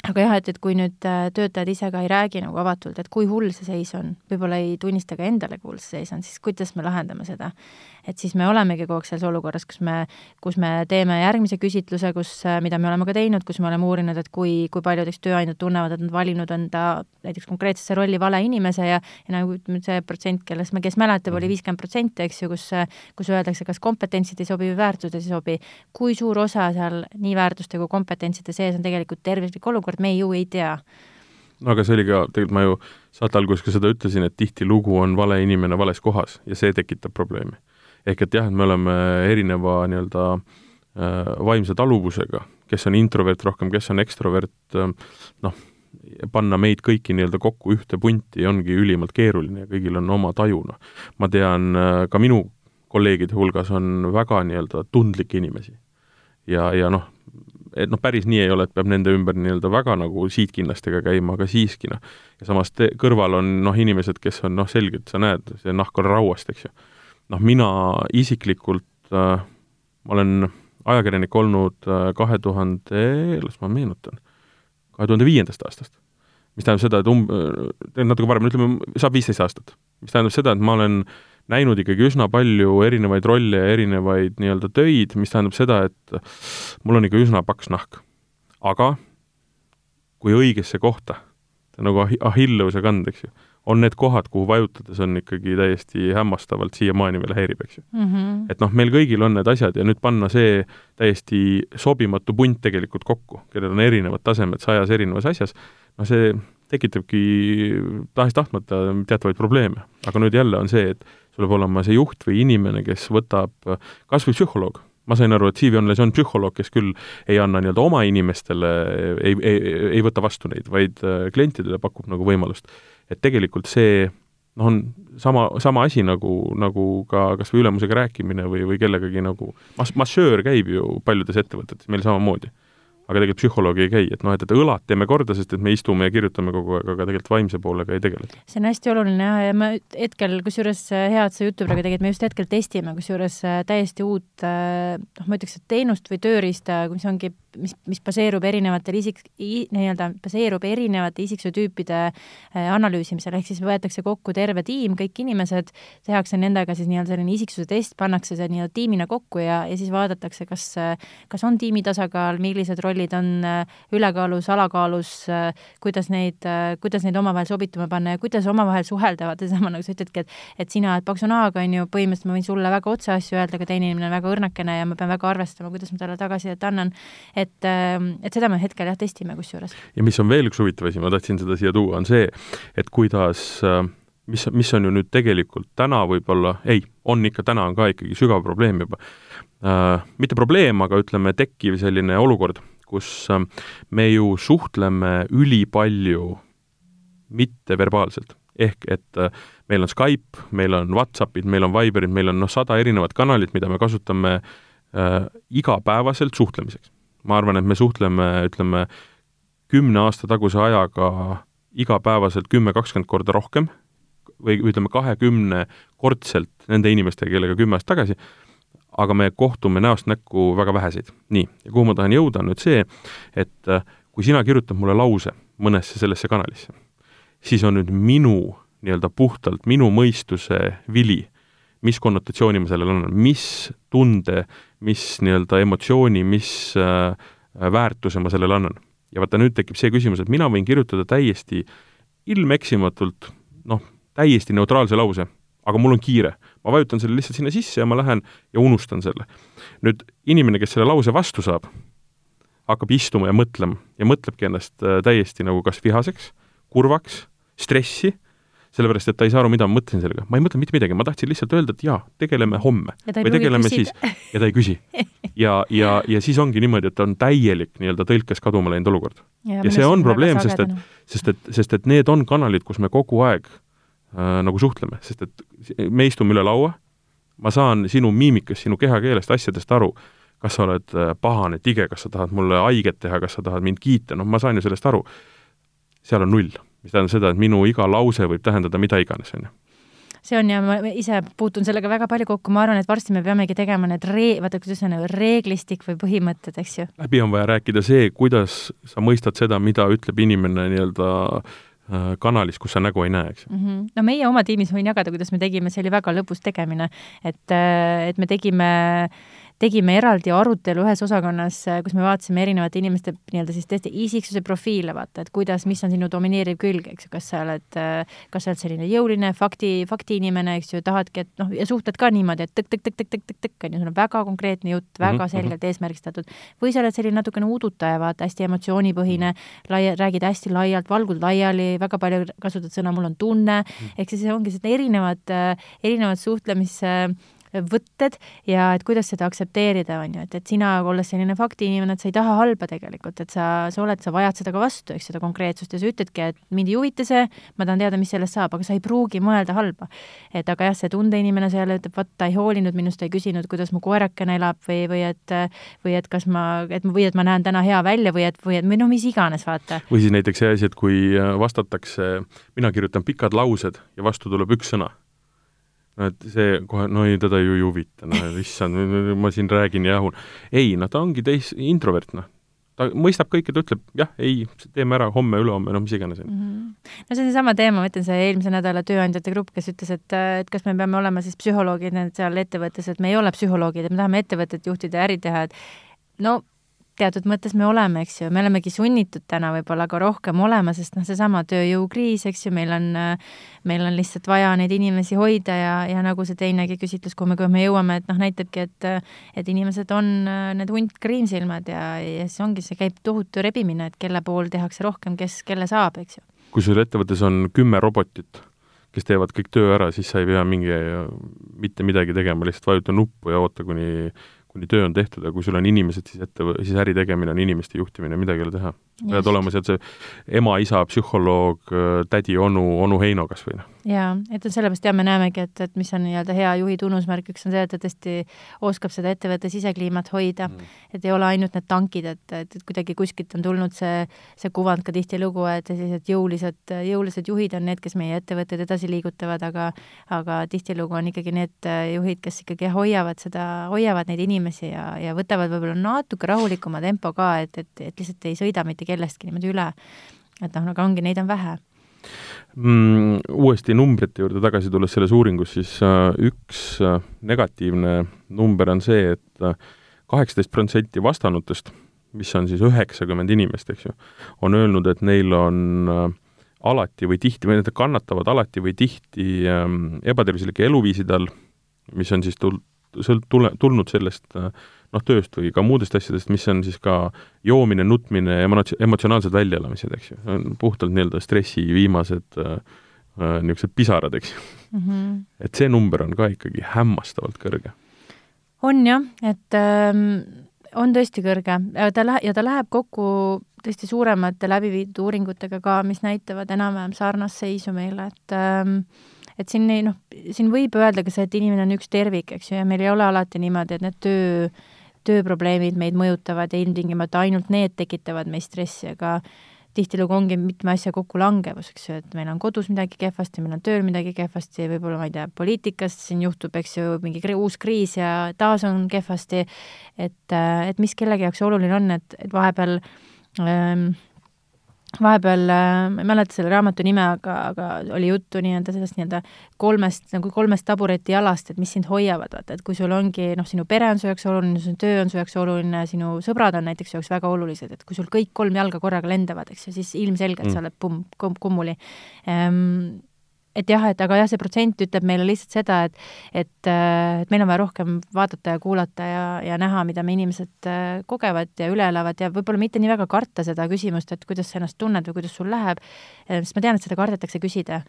aga jah, et, et kui nüüd äh, töötajad ise ka ei räägi nagu avatult, et kui hull see seis on, võib-olla ei tunnista ka endale, kui hull see seis on, siis kuidas me lahendame seda? Et siis me olemegi kogu aeg selles olukorras, kus me, kus me teeme järgmise küsitluse, kus, äh, mida me oleme ka teinud, kus me oleme uurinud, et kui, kui paljud eks tööandjad tunnevad, et nad valinud enda näiteks konkreetsesse rolli vale inimese ja ja nagu see protsent, kellest me, kes mäletab, oli mhm. viiskümmend protsenti, eks ju, kus kus öeldakse, kas kompetentsid ei sobi või väärtused ei sobi. kui suur osa seal nii väärtuste kui kompetentside sees on tegelikult tervislik olukord, me ju ei tea. no aga see oli ka, tegelikult ma ju saate alguses ka seda ütlesin, et tihtilugu on vale inimene vales kohas ja see tekitab probleemi. Ehk et jah, et me oleme erineva nii-öelda äh, vaimse taluvusega, kes on introvert rohkem, kes on ekstrovert äh,, noh, panna meid kõiki nii-öelda kokku ühte punti ongi ülimalt keeruline ja kõigil on oma taju, noh. ma tean, äh, ka minu kolleegide hulgas on väga nii-öelda tundlikke inimesi. ja, ja noh, et noh, päris nii ei ole, et peab nende ümber nii-öelda väga nagu siidkinnastega käima, aga siiski noh, ja samas te, kõrval on noh, inimesed, kes on noh, selgelt sa näed, see nahk on rauast, eks ju. Noh, mina isiklikult äh, ma olen ajakirjanik olnud äh, kahe tuhande, las ma meenutan, kahe tuhande viiendast aastast. mis tähendab seda, et um-, äh, natuke varem, ütleme, saab viisteist aastat. mis tähendab seda, et ma olen näinud ikkagi üsna palju erinevaid rolle ja erinevaid nii-öelda töid, mis tähendab seda, et mul on ikka üsna paks nahk. aga kui õigesse kohta, nagu Achilleuse kand, eks ju on need kohad, kuhu vajutades on ikkagi täiesti hämmastavalt siiamaani veel häirib, eks ju mm. -hmm. et noh, meil kõigil on need asjad ja nüüd panna see täiesti sobimatu punt tegelikult kokku, kellel on erinevad tasemed sajas erinevas asjas, no see tekitabki tahes-tahtmata teatavaid probleeme. aga nüüd jälle on see, et sul peab olema see juht või inimene, kes võtab, kas või psühholoog, ma sain aru, et CV Online'is on psühholoog, kes küll ei anna nii-öelda oma inimestele, ei, ei, ei võta vastu neid, vaid klientidele pakub nagu võimalust et tegelikult see noh, on sama, sama asi nagu, nagu ka kas või ülemusega rääkimine või, või kellegagi nagu, mas-, massöör käib ju paljudes ettevõtetes meil samamoodi aga tegelikult psühholoogi ei käi, et noh, et, et õlad teeme korda, sest et me istume ja kirjutame kogu aeg, aga tegelikult vaimse poolega ei tegeleta. see on hästi oluline jah, ja ma hetkel, kusjuures hea, et sa juttu praegu tegid, me just hetkel testime kusjuures äh, täiesti uut äh, noh, ma ütleks, et teenust või tööriista, mis ongi mis, mis baseerub erinevatel isik-, nii-öelda baseerub erinevate isiksuse tüüpide äh, analüüsimisel, ehk siis võetakse kokku terve tiim, kõik inimesed, tehakse nendega siis nii-öelda selline isiksuse test, pannakse see nii-öelda tiimina kokku ja, ja siis vaadatakse, kas, kas on tiimi tasakaal, millised rollid on äh, ülekaalus, alakaalus, äh, kuidas neid, kuidas neid omavahel sobituma panna ja kuidas omavahel suheldavad, seesama, nagu sa ütledki, et et sina oled paksu nahaga, on ju, põhimõtteliselt ma võin sulle väga otse asju öelda, aga teine inimene on väga õrnakene ja ma pean väga arvestama, kuidas ma talle tagasisidet annan. et, ähm, et seda me hetkel jah, testime kusjuures. ja mis on veel üks huvitav asi, ma tahtsin seda siia tuua, on see, et kuidas mis, mis on ju nüüd tegelikult täna võib-olla, ei, on ikka, täna on ka ikkagi sügav probleem juba äh,, mitte probleem, aga ütleme, tekkiv selline olukord, kus ähm, me ju suhtleme ülipalju mitteverbaalselt. ehk et äh, meil on Skype, meil on Whatsappid, meil on Viberid, meil on noh, sada erinevat kanalit, mida me kasutame äh, igapäevaselt suhtlemiseks. Ma arvan, et me suhtleme, ütleme, kümne aasta taguse ajaga igapäevaselt kümme, kakskümmend korda rohkem või ütleme, kahekümnekordselt nende inimestega, kellega kümme aastat tagasi aga me kohtume näost näkku väga väheseid. nii, ja kuhu ma tahan jõuda, on nüüd see, et äh, kui sina kirjutad mulle lause mõnesse sellesse kanalisse, siis on nüüd minu nii-öelda puhtalt minu mõistuse vili, mis konnotatsiooni ma sellele annan, mis tunde, mis nii-öelda emotsiooni, mis äh, väärtuse ma sellele annan. ja vaata, nüüd tekib see küsimus, et mina võin kirjutada täiesti ilmeksimatult noh, täiesti neutraalse lause, aga mul on kiire ma vajutan selle lihtsalt sinna sisse ja ma lähen ja unustan selle. nüüd inimene, kes selle lause vastu saab, hakkab istuma ja mõtlema ja mõtlebki ennast äh, täiesti nagu kas vihaseks, kurvaks, stressi, sellepärast et ta ei saa aru, mida ma mõtlesin sellega. ma ei mõtle mitte midagi, ma tahtsin lihtsalt öelda, et jaa, tegeleme homme või tegeleme küsida. siis ja ta ei küsi. ja, ja, ja siis ongi niimoodi, et on täielik nii-öelda tõlkes kaduma läinud olukord. ja, see on probleem, sest et, sest et, sest et need on kanalid, kus me kogu aeg äh, nagu suhtleme, sest et me istume üle laua, ma saan sinu miimikast, sinu kehakeelest, asjadest aru, kas sa oled äh, pahane, tige, kas sa tahad mulle haiget teha, kas sa tahad mind kiita, noh, ma saan ju sellest aru. seal on null, mis tähendab seda, et minu iga lause võib tähendada mida iganes, on ju see on ja ma ise puutun sellega väga palju kokku, ma arvan, et varsti me peamegi tegema need ree-, vaata, kuidas on, reeglistik või põhimõtted, eks ju. läbi on vaja rääkida see, kuidas sa mõistad seda, mida ütleb inimene nii-öelda äh, Äh, kanalis, kus sa nägu ei näe, eks mm. -hmm. no meie oma tiimis võin jagada, kuidas me tegime, see oli väga lõbus tegemine, et, äh, et me tegime tegime eraldi arutelu ühes osakonnas, kus me vaatasime erinevate inimeste nii-öelda siis tõesti isiksuse profiile, vaata, et kuidas, mis on sinu domineeriv külg, eks ju, kas sa oled, kas sa oled selline jõuline fakti, faktiinimene, eks ju, tahadki, et noh, ja suhtled ka niimoodi, et tõkk-tõkk-tõkk-tõkk-tõkk, on ju, sul on väga konkreetne jutt, väga mm -hmm. selgelt eesmärgistatud. või sa oled selline natukene udutaja, vaata, hästi emotsioonipõhine, laia, räägid hästi laialt, valgud laiali, väga palju kasutad sõna mul on tunne, ehk siis ongi sellised erinevad, erinevad suhtlemis võtted ja et kuidas seda aktsepteerida, on ju, et, et sina, olles selline faktiinimene, et sa ei taha halba tegelikult, et sa, sa oled, sa vajad seda ka vastu, eks, seda konkreetsust ja sa ütledki, et mind ei huvita see, ma tahan teada, mis sellest saab, aga sa ei pruugi mõelda halba. et aga jah, see tundeinimene seal ütleb, vot ta ei hoolinud minust, ta ei küsinud, kuidas mu koerakene elab või, või et või et kas ma, et või et ma näen täna hea välja või et, või et või noh, mis iganes, vaata. või siis näiteks see asi, et kui vastatakse, mina kirjutan pikad laused ja vastu tuleb üks sõna no et see kohe, no ei, teda ju ei huvita, no issand, ma siin räägin ja jahun. ei, no ta ongi teis-, introvert, noh. ta mõistab kõike, ta ütleb jah, ei, teeme ära homme, ülehomme, noh, mis iganes mm. -hmm. no see on seesama teema, ma ütlen, see eelmise nädala tööandjate grupp, kes ütles, et, et kas me peame olema siis psühholoogid seal ettevõttes, et me ei ole psühholoogid, et me tahame ettevõtet juhtida äri teha, et no teatud mõttes me oleme, eks ju, me olemegi sunnitud täna võib-olla ka rohkem olema, sest noh, seesama tööjõukriis, eks ju, meil on, meil on lihtsalt vaja neid inimesi hoida ja, ja nagu see teinegi küsitlus, kuhu me, kuhu me jõuame, et noh, näitabki, et et inimesed on need hunt kriimsilmad ja, ja siis ongi, see käib tohutu rebimine, et kelle pool tehakse rohkem, kes kelle saab, eks ju. kui sul ettevõttes on kümme robotit, kes teevad kõik töö ära, siis sa ei pea mingi, mitte midagi tegema, lihtsalt vajuta nuppu ja oota, kuni kuni töö on tehtud, aga kui sul on inimesed, siis ette, siis äri tegemine on inimeste juhtimine, midagi ei ole teha. Pead olema sealt see ema, isa, psühholoog, tädi, onu, onu Heino kas või noh. jaa, et sellepärast jah, me näemegi, et, et mis on nii-öelda hea juhi tunnusmärk, üks on see, et ta tõesti oskab seda ettevõtte sisekliimat hoida mm., et ei ole ainult need tankid, et, et, et kuidagi kuskilt on tulnud see, see kuvand ka tihtilugu, et sellised jõulised, jõulised juhid on need, kes meie ettevõtteid edasi liigutavad, aga aga tihtilugu on ikkagi need juhid, kes ikkagi hoiavad seda, hoiavad neid inimesi inimesi ja, ja võtavad võib-olla natuke rahulikuma tempo ka, et, et, et lihtsalt ei sõida mitte kellestki niimoodi üle. et noh, aga ongi, neid on vähe mm,. Uuesti numbrite juurde tagasi tulles selles uuringus, siis äh, üks äh, negatiivne number on see, et äh, kaheksateist protsenti vastanutest, mis on siis üheksakümmend inimest, eks ju, on öelnud, et neil on äh, alati või tihti või nad kannatavad alati või tihti ähm, ebatervislike eluviiside all, mis on siis tul-, sõlt-, tule, tulnud sellest noh, tööst või ka muudest asjadest, mis on siis ka joomine, nutmine, emotsi-, emotsionaalsed väljaelamised, eks ju, puhtalt nii-öelda stressi viimased äh, äh, niisugused pisarad, eks ju mm. -hmm. et see number on ka ikkagi hämmastavalt kõrge. on jah, et ähm, on tõesti kõrge, ta lähe-, ja ta läheb kokku tõesti suuremate läbi viidud uuringutega ka, mis näitavad enam-vähem sarnast seisu meile, et ähm, et siin ei noh, siin võib öelda ka see, et inimene on üks tervik, eks ju, ja meil ei ole alati niimoodi, et need töö, tööprobleemid meid mõjutavad ja ilmtingimata ainult need tekitavad meis stressi, aga tihtilugu ongi mitme asja kokkulangevus, eks ju, et meil on kodus midagi kehvasti, meil on tööl midagi kehvasti, võib-olla ma ei tea, poliitikas siin juhtub, eks ju, mingi uus kriis ja taas on kehvasti, et, et mis kellegi jaoks oluline on, et, et vahepeal ähm, vahepeal, äh, ma ei mäleta selle raamatu nime, aga, aga oli juttu nii-öelda sellest nii-öelda kolmest, nagu kolmest tabureti jalast, et mis sind hoiavad, vaata, et kui sul ongi noh, sinu pere on su jaoks oluline, su töö on su jaoks oluline, sinu sõbrad on näiteks su jaoks väga olulised, et kui sul kõik kolm jalga korraga lendavad, eks ju, siis ilmselgelt mm. sa oled pumm, kummuli ehm, et jah, et aga jah, see protsent ütleb meile lihtsalt seda, et et, äh, et meil on vaja rohkem vaadata ja kuulata ja, ja näha, mida me inimesed äh, kogevad ja üle elavad ja võib-olla mitte nii väga karta seda küsimust, et kuidas sa ennast tunned või kuidas sul läheb, äh, sest ma tean, et seda kardetakse küsida.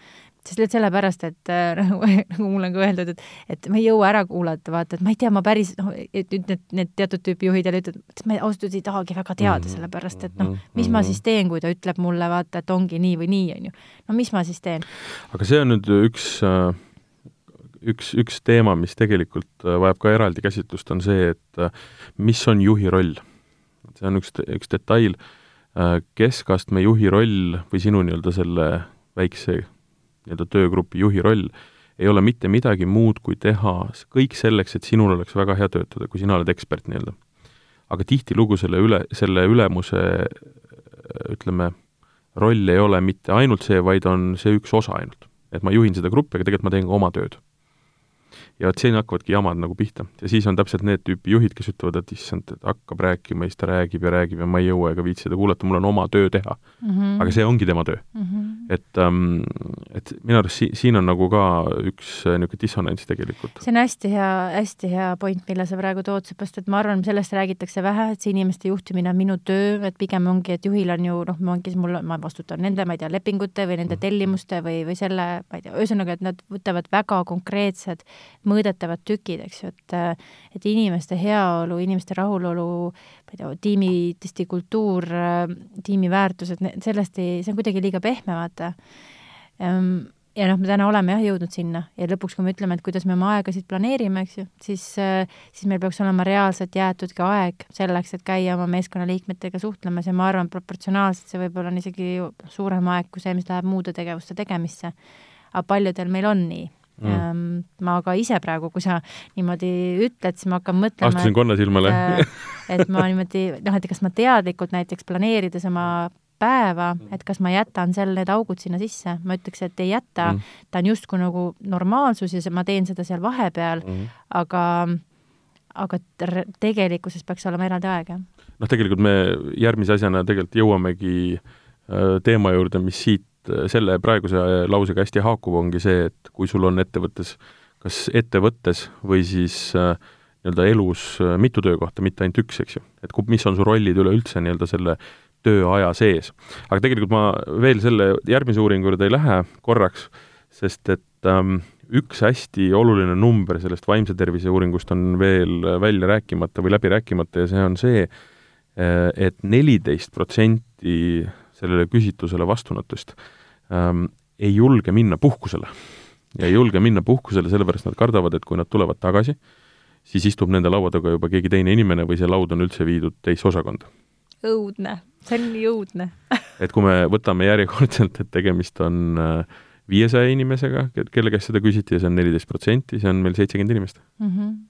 sest lihtsalt sellepärast, et nagu, nagu mulle on ka öeldud, et et ma ei jõua ära kuulata, vaata, et ma ei tea, ma päris noh, et nüüd need, need teatud tüüpi juhid jälle ütlevad, et ma ausalt öeldes ei tahagi väga teada, mhm. sellepärast et noh, mis ma siis teen, kui ta ütleb mulle, vaata, et ongi nii või nii, on ju. no mis ma siis teen? aga see on nüüd üks, üks, üks teema, mis tegelikult vajab ka eraldi käsitlust, on see, et mis on juhi roll. see on üks, üks detail, keskastme juhi roll või sinu nii-öelda selle väikse nii-öelda töögrupi juhi roll ei ole mitte midagi muud, kui teha kõik selleks, et sinul oleks väga hea töötada, kui sina oled ekspert nii-öelda. aga tihtilugu selle üle, selle ülemuse ütleme, roll ei ole mitte ainult see, vaid on see üks osa ainult et ma juhin seda gruppi, aga tegelikult ma teen ka oma tööd. Ja vot siin hakkavadki jamad nagu pihta ja siis on täpselt need tüüpi juhid, kes ütlevad, et issand, hakkab rääkima siis ta räägib ja räägib ja ma ei jõua ega viitsi seda kuulata, mul on oma töö teha mm. -hmm. aga see ongi tema töö mm. -hmm. et, ähm, et minu arust si-, siin on nagu ka üks äh, niisugune dissonants tegelikult. see on hästi hea, hästi hea point, mille sa praegu tood, seepärast et ma arvan, sellest räägitakse vähe, et see inimeste juhtimine on minu töö, et pigem ongi, et juhil on ju noh, ongi mul, ma vastutan nende, ma ei tea, lepingute või nende mm. tellimuste või, või selle, ma ei tea, ühesõnaga, et nad võtavad väga konkreetsed mõõdetavad tükid, eks ju, et et inimeste heaolu, inimeste rahulolu, ma ei tea, tiimi tõesti kultuur, tiimi väärtused, sellest ei, see on kuidagi liiga pehme, vaata. Ehm, ja noh, me täna oleme jah jõudnud sinna ja lõpuks, kui me ütleme, et kuidas me oma aegasid planeerime, eks ju, siis, siis meil peaks olema reaalselt jäetud ka aeg selleks, et käia oma meeskonnaliikmetega suhtlemas ja ma arvan, proportsionaalselt see võib-olla on isegi suurem aeg kui see, mis läheb muude tegevuste tegemisse. aga paljudel meil on nii mm.. Ehm, ma ka ise praegu, kui sa niimoodi ütled, siis ma hakkan mõtlema astusin konna silmale et ma niimoodi, noh, et kas ma teadlikult näiteks planeerides oma päeva, et kas ma jätan seal need augud sinna sisse, ma ütleks, et ei jäta mm., ta on justkui nagu normaalsus ja ma teen seda seal vahepeal mm., aga aga tegelikkuses peaks olema eraldi aeg, jah. noh, tegelikult me järgmise asjana tegelikult jõuamegi äh, teema juurde, mis siit Äh, selle praeguse lausega hästi haakub, ongi see, et kui sul on ettevõttes, kas ettevõttes või siis äh, nii-öelda elus äh, mitu töökohta, mitte ainult üks, eks ju, et kui, mis on su rollid üleüldse nii-öelda selle tööaja sees. aga tegelikult ma veel selle järgmise uuringu juurde ei lähe korraks, sest et ähm, üks hästi oluline number sellest vaimse tervise uuringust on veel välja rääkimata või läbi rääkimata ja see on see, et neliteist protsenti sellele küsitlusele vastunutust ähm, ei julge minna puhkusele. ja ei julge minna puhkusele, sellepärast nad kardavad, et kui nad tulevad tagasi, siis istub nende laua taga juba keegi teine inimene või see laud on üldse viidud teise osakonda. õudne, see on nii õudne et kui me võtame järjekordselt, et tegemist on äh, viiesaja inimesega, kelle käest seda küsiti ja see on neliteist protsenti, see on meil seitsekümmend inimest mm. -hmm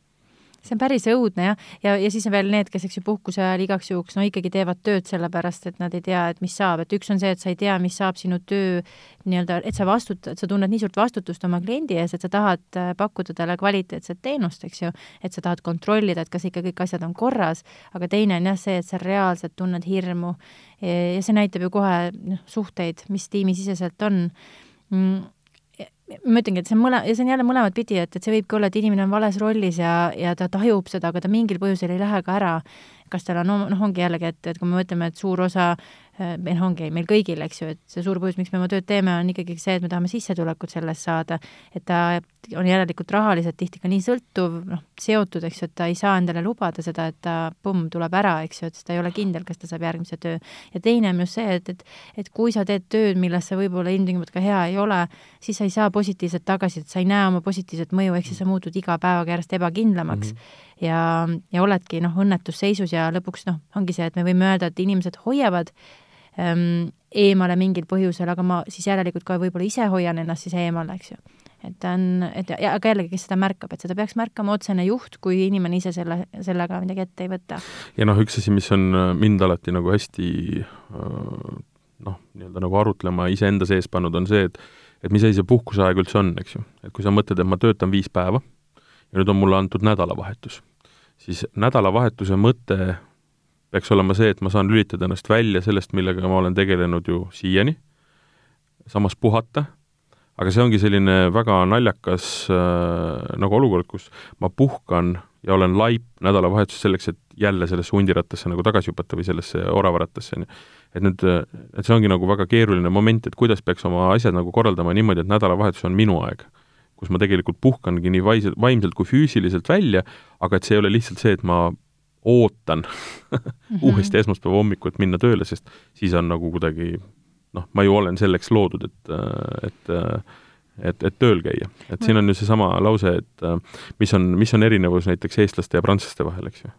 see on päris õudne jah, ja, ja siis on veel need, kes eks ju puhkuse ajal igaks juhuks no ikkagi teevad tööd sellepärast, et nad ei tea, et mis saab, et üks on see, et sa ei tea, mis saab sinu töö nii-öelda, et sa vastutad, sa tunned nii suurt vastutust oma kliendi ees, et sa tahad äh, pakkuda talle kvaliteetset teenust, eks ju, et sa tahad kontrollida, et kas ikka kõik asjad on korras, aga teine on jah see, et sa reaalselt tunned hirmu. Ja see näitab ju kohe noh, suhteid, mis tiimisiseselt on. Mm ma ütlengi, et see on mõle-, see on jälle mõlemat pidi, et, et see võibki olla, et inimene on vales rollis ja, ja ta tajub seda, aga ta mingil põhjusel ei lähe ka ära. kas tal on, noh, ongi jällegi, et, et kui me mõtleme, et suur osa meil ongi, meil kõigil, eks ju, et see suur põhjus, miks me oma tööd teeme, on ikkagi see, et me tahame sissetulekut sellest saada, et ta on järelikult rahaliselt tihti ka nii sõltuv, noh, seotud, eks ju, et ta ei saa endale lubada seda, et ta pumm, tuleb ära, eks ju, et siis ta ei ole kindel, kas ta saab järgmise töö. ja teine on just see, et, et, et kui sa teed tööd, milles sa võib-olla ilmtingimata ka hea ei ole, siis sa ei saa positiivset tagasisidet, sa ei näe oma positiivset mõju, ehk siis sa muutud iga päevaga järjest ebakindlamaks mm. -hmm ja, ja oledki noh, õnnetusseisus ja lõpuks noh, ongi see, et me võime öelda, et inimesed hoiavad eemale mingil põhjusel, aga ma siis järelikult ka võib-olla ise hoian ennast siis eemale, eks ju. et ta on, et ja, aga jällegi, kes seda märkab, et seda peaks märkama otsene juht, kui inimene ise selle, sellega midagi ette ei võta. ja noh, üks asi, mis on äh, mind alati nagu hästi äh, noh, nii-öelda nagu arutlema iseenda sees pannud, on see, et et mis asi see puhkuseaeg üldse on, eks ju. et kui sa mõtled, et ma töötan viis päeva ja nüüd on mulle antud nädalavahetus, siis nädalavahetuse mõte peaks olema see, et ma saan lülitada ennast välja sellest, millega ma olen tegelenud ju siiani, samas puhata, aga see ongi selline väga naljakas äh, nagu olukord, kus ma puhkan ja olen laip nädalavahetusel selleks, et jälle sellesse hundirattasse nagu tagasi hüpata või sellesse oravarattasse, on ju. et nüüd, et see ongi nagu väga keeruline moment, et kuidas peaks oma asjad nagu korraldama niimoodi, et nädalavahetus on minu aeg kus ma tegelikult puhkangi nii vaimselt, vaimselt kui füüsiliselt välja, aga et see ei ole lihtsalt see, et ma ootan -hmm. uuesti esmaspäeva hommikul, et minna tööle, sest siis on nagu kuidagi noh, ma ju olen selleks loodud, et, et et, et tööl käia. et siin on ju seesama lause, et mis on, mis on erinevus näiteks eestlaste ja prantslaste vahel, eks ju.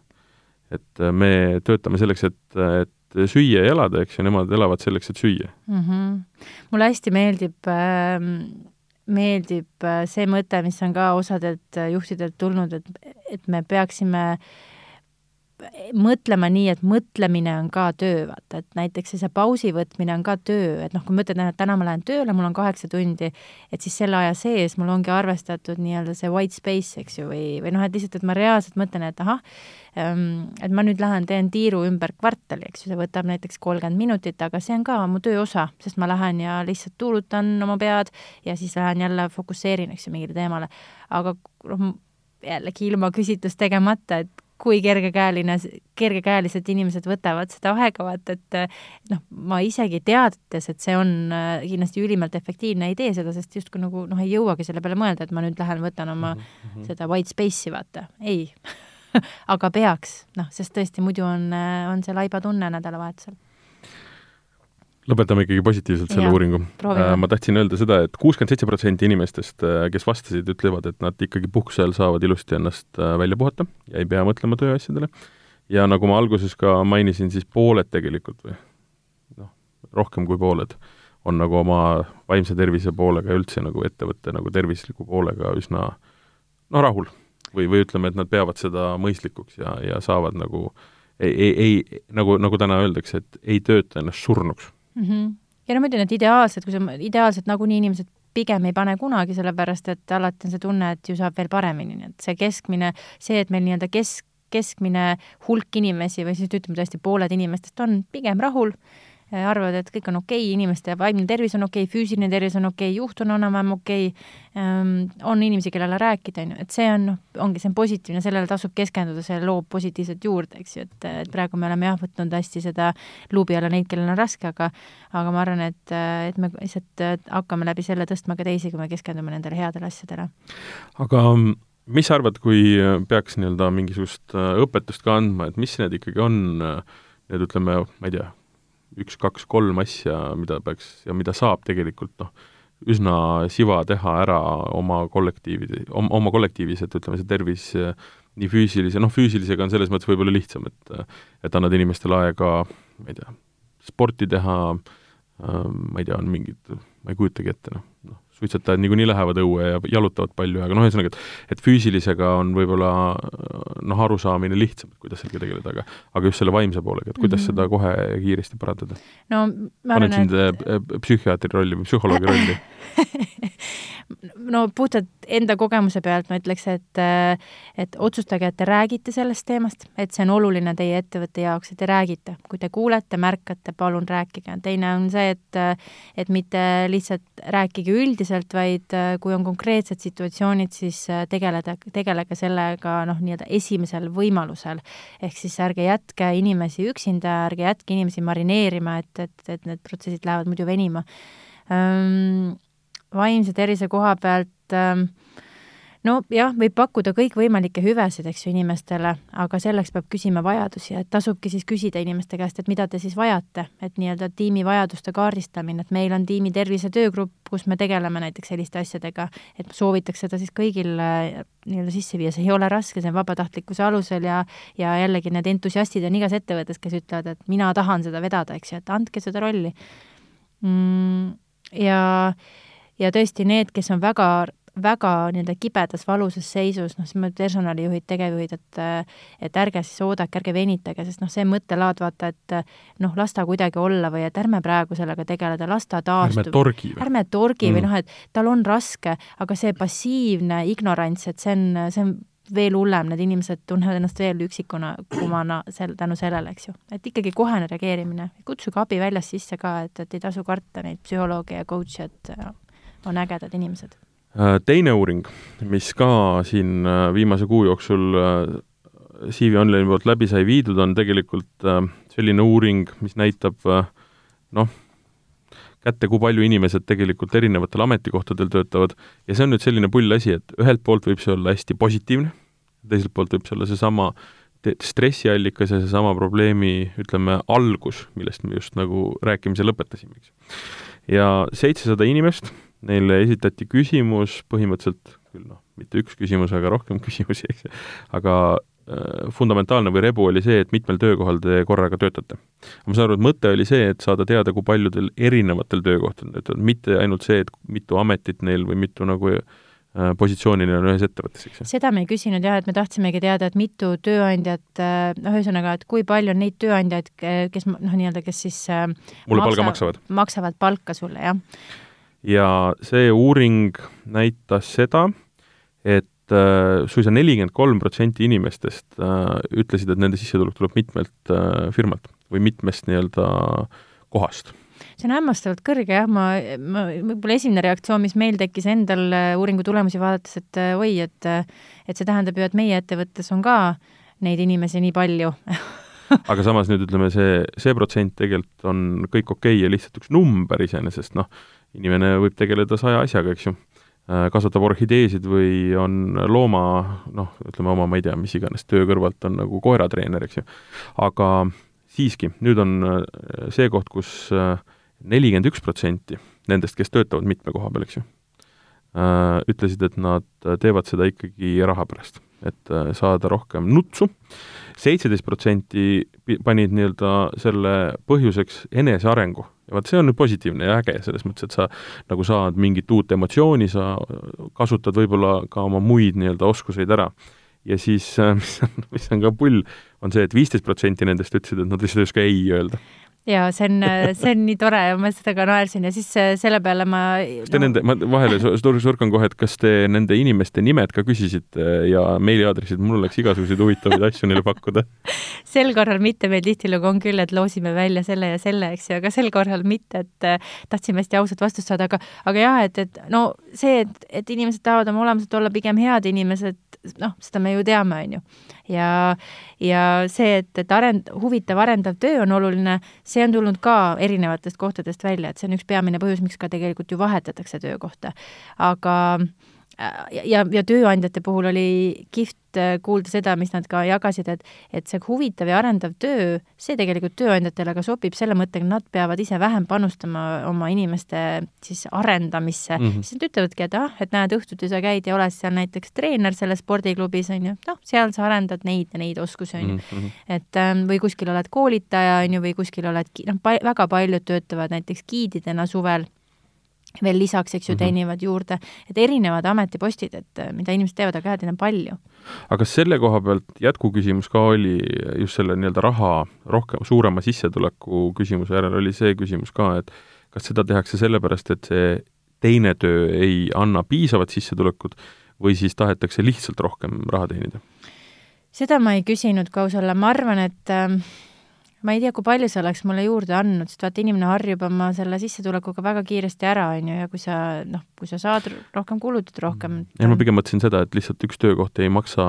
et me töötame selleks, et, et süüa ja elada, eks ju, nemad elavad selleks, et süüa mm. -hmm. mulle hästi meeldib äh, meeldib see mõte, mis on ka osadelt juhtidelt tulnud, et, et me peaksime äh, mõtlema nii, et mõtlemine on ka töö, vaata, et näiteks see pausi võtmine on ka töö, et noh, kui ma ütlen, et täna ma lähen tööle, mul on kaheksa tundi, et siis selle aja sees mul ongi arvestatud nii-öelda see white space, eks ju, või, või noh, et lihtsalt, et ma reaalselt mõtlen, et ahah, Ehm, et ma nüüd lähen teen tiiru ümber kvartali, eks ju, see võtab näiteks kolmkümmend minutit, aga see on ka mu töö osa, sest ma lähen ja lihtsalt tuulutan oma pead ja siis lähen jälle fokusseerin, eks ju, mingile teemale. aga noh, jällegi ilma küsitlust tegemata, et kui kergekäeline, kergekäeliselt inimesed võtavad seda aega, vaata et noh, ma isegi teades, et see on äh, kindlasti ülimalt efektiivne, ei tee seda, sest justkui nagu noh, ei jõuagi selle peale mõelda, et ma nüüd lähen võtan oma mm -hmm. seda white space'i, vaata, ei. Aga peaks, noh, sest tõesti, muidu on, on see laiba tunne nädalavahetusel lõpetame ikkagi positiivselt selle ja, uuringu. Äh, ma tahtsin öelda seda et, et kuuskümmend seitse protsenti inimestest, äh, kes vastasid, ütlevad, et nad ikkagi puhkuse ajal saavad ilusti ennast äh, välja puhata ja ei pea mõtlema tööasjadele. ja nagu ma alguses ka mainisin, siis pooled tegelikult või noh, rohkem kui pooled on nagu oma vaimse tervise poolega ja üldse nagu ettevõtte nagu tervisliku poolega üsna noh, rahul või, või ütleme, et nad peavad seda mõistlikuks ja, ja saavad nagu ei, ei, ei, nagu, nagu täna öeldakse, et ei tööta ennast surnuks mm. -hmm. ja no ma ütlen, et ideaalselt, kui sa, ideaalselt nagunii inimesed pigem ei pane kunagi, sellepärast et alati on see tunne, et ju saab veel paremini, nii et see keskmine, see, et meil nii-öelda kesk, keskmine hulk inimesi või siis ütleme tõesti, pooled inimestest on pigem rahul arvavad, et kõik on okei okay,, inimeste vaimne tervis on okei okay,, füüsiline tervis on okei okay,, juht on enam-vähem okei okay,, on inimesi, kellele rääkida, on ju, et see on, noh, ongi, see on positiivne, sellele tasub keskenduda, see loob positiivset juurde, eks ju, et, et praegu me oleme jah, võtnud hästi seda luubi alla neid, kellel on raske, aga aga ma arvan, et, et me lihtsalt hakkame läbi selle tõstma ka teisi, kui me keskendume nendele headele asjadele. aga mis sa arvad, kui peaks nii-öelda mingisugust äh, õpetust ka andma, et mis need ikkagi on, äh, need ütleme, ma ei tea, üks-kaks-kolm asja, mida peaks ja mida saab tegelikult noh, üsna siva teha ära oma kollektiivi, oma kollektiivis, et ütleme, see tervis nii füüsilise, noh, füüsilisega on selles mõttes võib-olla lihtsam, et et annad inimestele aega, ma ei tea, sporti teha, ma ei tea, on mingid, ma ei kujutagi ette, noh, noh, suitsetajad niikuinii lähevad õue ja jalutavad palju, aga noh, ühesõnaga, et et füüsilisega on võib-olla noh, arusaamine lihtsam, kuidas sellega tegeleda, aga aga just selle vaimse poolega, et kuidas mm -hmm. seda kohe ja kiiresti parandada? no ma arvan, et sind et... psühhiaatri rolli või psühholoogi rolli no puhtalt enda kogemuse pealt ma ütleks, et et otsustage, et te räägite sellest teemast, et see on oluline teie ettevõtte jaoks, et te räägite. kui te kuulete, märkate, palun rääkige. teine on see, et et mitte lihtsalt rääkige üldiselt, vaid kui on konkreetsed situatsioonid, siis tegeleda, tegelege sellega noh, nii-öelda esimesel võimalusel. ehk siis ärge jätke inimesi üksinda, ärge jätke inimesi marineerima, et, et, et need protsessid lähevad muidu venima vaimse tervise koha pealt ähm, no jah, võib pakkuda kõikvõimalikke hüvesid, eks ju, inimestele, aga selleks peab küsima vajadusi, et tasubki siis küsida inimeste käest, et mida te siis vajate, et nii-öelda tiimi vajaduste kaardistamine, et meil on tiimi tervise töögrupp, kus me tegeleme näiteks selliste asjadega, et soovitaks seda siis kõigil äh, nii-öelda sisse viia, see ei ole raske, see on vabatahtlikkuse alusel ja ja jällegi need entusiastid on igas ettevõttes, kes ütlevad, et mina tahan seda vedada, eks ju, et andke seda rolli mm,. ja ja tõesti need, kes on väga, väga nii-öelda kibedas, valusas seisus, noh, siis personalijuhid, tegevjuhid, et et ärge siis oodake, ärge venitage, sest noh, see mõttelaad, vaata, et noh, las ta kuidagi olla või et ärme praegu sellega tegeleda, las ta taastub. ärme torgi või? ärme torgi mm. või noh, et tal on raske, aga see passiivne ignorants, et see on, see on veel hullem, need inimesed tunnevad ennast veel üksikuna, kumana sel-, tänu sellele, eks ju. et ikkagi kohene reageerimine, kutsuge abi väljast sisse ka, et, et ei tasu karta neid psühholooge ja coach'e, et on ägedad inimesed. Äh, teine uuring, mis ka siin äh, viimase kuu jooksul äh, CV Online'i poolt läbi sai viidud, on tegelikult selline uuring, mis näitab noh, kätte, kui palju inimesed tegelikult erinevatel ametikohtadel töötavad ja see on nüüd selline pull asi, et ühelt poolt võib see olla hästi positiivne, teiselt poolt võib see olla seesama stressiallikas ja seesama probleemi, ütleme, algus, millest me just nagu rääkimise lõpetasime, eks. ja seitsesada inimest neile esitati küsimus põhimõtteliselt, küll noh, mitte üks küsimus, aga rohkem küsimusi, eks ju, aga äh, fundamentaalne või rebu oli see, et mitmel töökohal te korraga töötate. ma saan aru, et mõte oli see, et saada teada, kui paljudel erinevatel töökohtadel töötavad, mitte ainult see, et mitu ametit neil või mitu nagu äh, positsioonil on ühes ettevõttes, eks ju. seda me ei küsinud jah, et me tahtsimegi teada, et mitu tööandjat, äh, noh, ühesõnaga, et kui palju on neid tööandjaid, kes noh, nii-öelda, kes siis mulle maksa, palga maksavad? maksavad palka sulle, jah. Ja see uuring näitas seda, et äh, suisa nelikümmend kolm protsenti inimestest äh, ütlesid, et nende sissetulek tuleb mitmelt äh, firmalt või mitmest nii-öelda kohast. See on hämmastavalt kõrge jah, ma, ma, võib-olla esimene reaktsioon, mis meil tekkis endal uuringu tulemusi vaadates, et oi, et et see tähendab ju, et meie ettevõttes on ka neid inimesi nii palju. Aga samas nüüd ütleme, see, see protsent tegelikult on kõik okei okay ja lihtsalt üks number iseenesest, noh, inimene võib tegeleda saja asjaga, eks ju. Kasvatab orhideesid või on looma, noh, ütleme oma, ma ei tea, mis iganes töö kõrvalt on nagu koeratreener, eks ju. aga siiski, nüüd on see koht, kus nelikümmend üks protsenti nendest, kes töötavad mitme koha peal, eks ju, äh, ütlesid, et nad teevad seda ikkagi raha pärast, et äh, saada rohkem nutsu, seitseteist protsenti panid nii-öelda selle põhjuseks enesearengu ja vaat see on nüüd positiivne ja äge, selles mõttes, et sa nagu saad mingit uut emotsiooni, sa kasutad võib-olla ka oma muid nii-öelda oskuseid ära. ja siis, mis on, mis on ka pull, on see et, et viisteist protsenti nendest ütlesid, et nad lihtsalt ei oska ei öelda ja see on, see on nii tore ja ma seda ka naersin ja siis äh, selle peale ma kas te no... nende, ma vahele surkan kohe, et kas te nende inimeste nimed ka küsisite ja meiliaadressid, mul oleks igasuguseid huvitavaid asju neile pakkuda sel korral mitte, meil tihtilugu on küll, et loosime välja selle ja selle, eks ju, aga sel korral mitte, et äh, tahtsime hästi ausat vastust saada, aga aga jah, et, et no see, et, et inimesed tahavad oma olemuselt olla pigem head inimesed, noh, seda me ju teame, on ju. Ja, ja see, et, et arend-, huvitav arendav töö on oluline, see on tulnud ka erinevatest kohtadest välja, et see on üks peamine põhjus, miks ka tegelikult ju vahetatakse töökohta. aga ja, ja tööandjate puhul oli kihvt äh, kuulda seda, mis nad ka jagasid, et et see huvitav ja arendav töö, see tegelikult tööandjatele ka sobib selle mõttega, nad peavad ise vähem panustama oma inimeste siis arendamisse mm, -hmm. siis nad ütlevadki, et ah, et näed, õhtuti sa käid ja oled seal näiteks treener selles spordiklubis, on ju, noh, seal sa arendad neid ja neid oskusi, on ju. Mhm, mhm. et ähm, või kuskil oled koolitaja, on ju, või kuskil oled, noh, väga paljud töötavad näiteks giididena suvel veel lisaks, eks ju, mhm. teenivad juurde, et erinevad ametipostid, et äh, mida inimesed teevad, aga jah, neid on palju. aga kas selle koha pealt jätkuküsimus ka oli just selle nii-öelda raha rohkem, suurema sissetuleku küsimuse järel oli see küsimus ka, et kas seda tehakse sellepärast, et see teine töö ei anna piisavat sissetulekut või siis tahetakse lihtsalt rohkem raha teenida? seda ma ei küsinud, kui aus olla, ma arvan, et äh, ma ei tea, kui palju see oleks mulle juurde andnud, sest vaata, inimene harjub oma selle sissetulekuga väga kiiresti ära, on ju, ja kui sa noh, kui sa saad rohkem, kulutad rohkem. ei, ma pigem mõtlesin seda, et lihtsalt üks töökoht ei maksa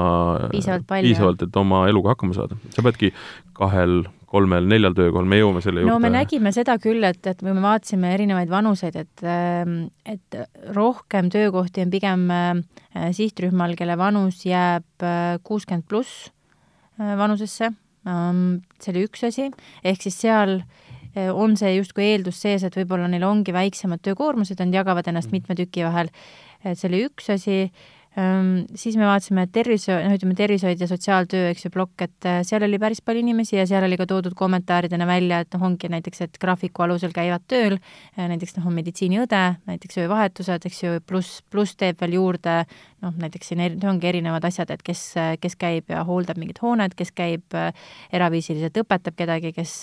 piisavalt palju, piisavalt, et oma eluga hakkama saada. sa peadki kahel, kolmel, neljal töökohal, me jõuame selle juurde. no me nägime seda küll, et, et kui me vaatasime erinevaid vanuseid, et ähm, et rohkem töökohti on pigem äh, sihtrühmal, kelle vanus jääb äh, kuuskümmend pluss vanusesse see oli üks asi, ehk siis seal eh, on see justkui eeldus sees, et võib-olla neil ongi väiksemad töökoormused, nad jagavad ennast mm. mitme tüki vahel. et see oli üks asi siis me vaatasime tervishoid, noh, ütleme tervishoid ja sotsiaaltöö, eks ju, plokk, et äh, seal oli päris palju inimesi ja seal oli ka toodud kommentaaridena välja, et noh, ongi näiteks, et graafiku alusel käivad tööl, äh, näiteks noh, on meditsiiniõde, näiteks öövahetused, eks ju, pluss, pluss teeb veel juurde noh, näiteks siin eri, ongi erinevad asjad, et kes, kes käib ja hooldab mingit hoonet, kes käib äh, eraviisiliselt, õpetab kedagi, kes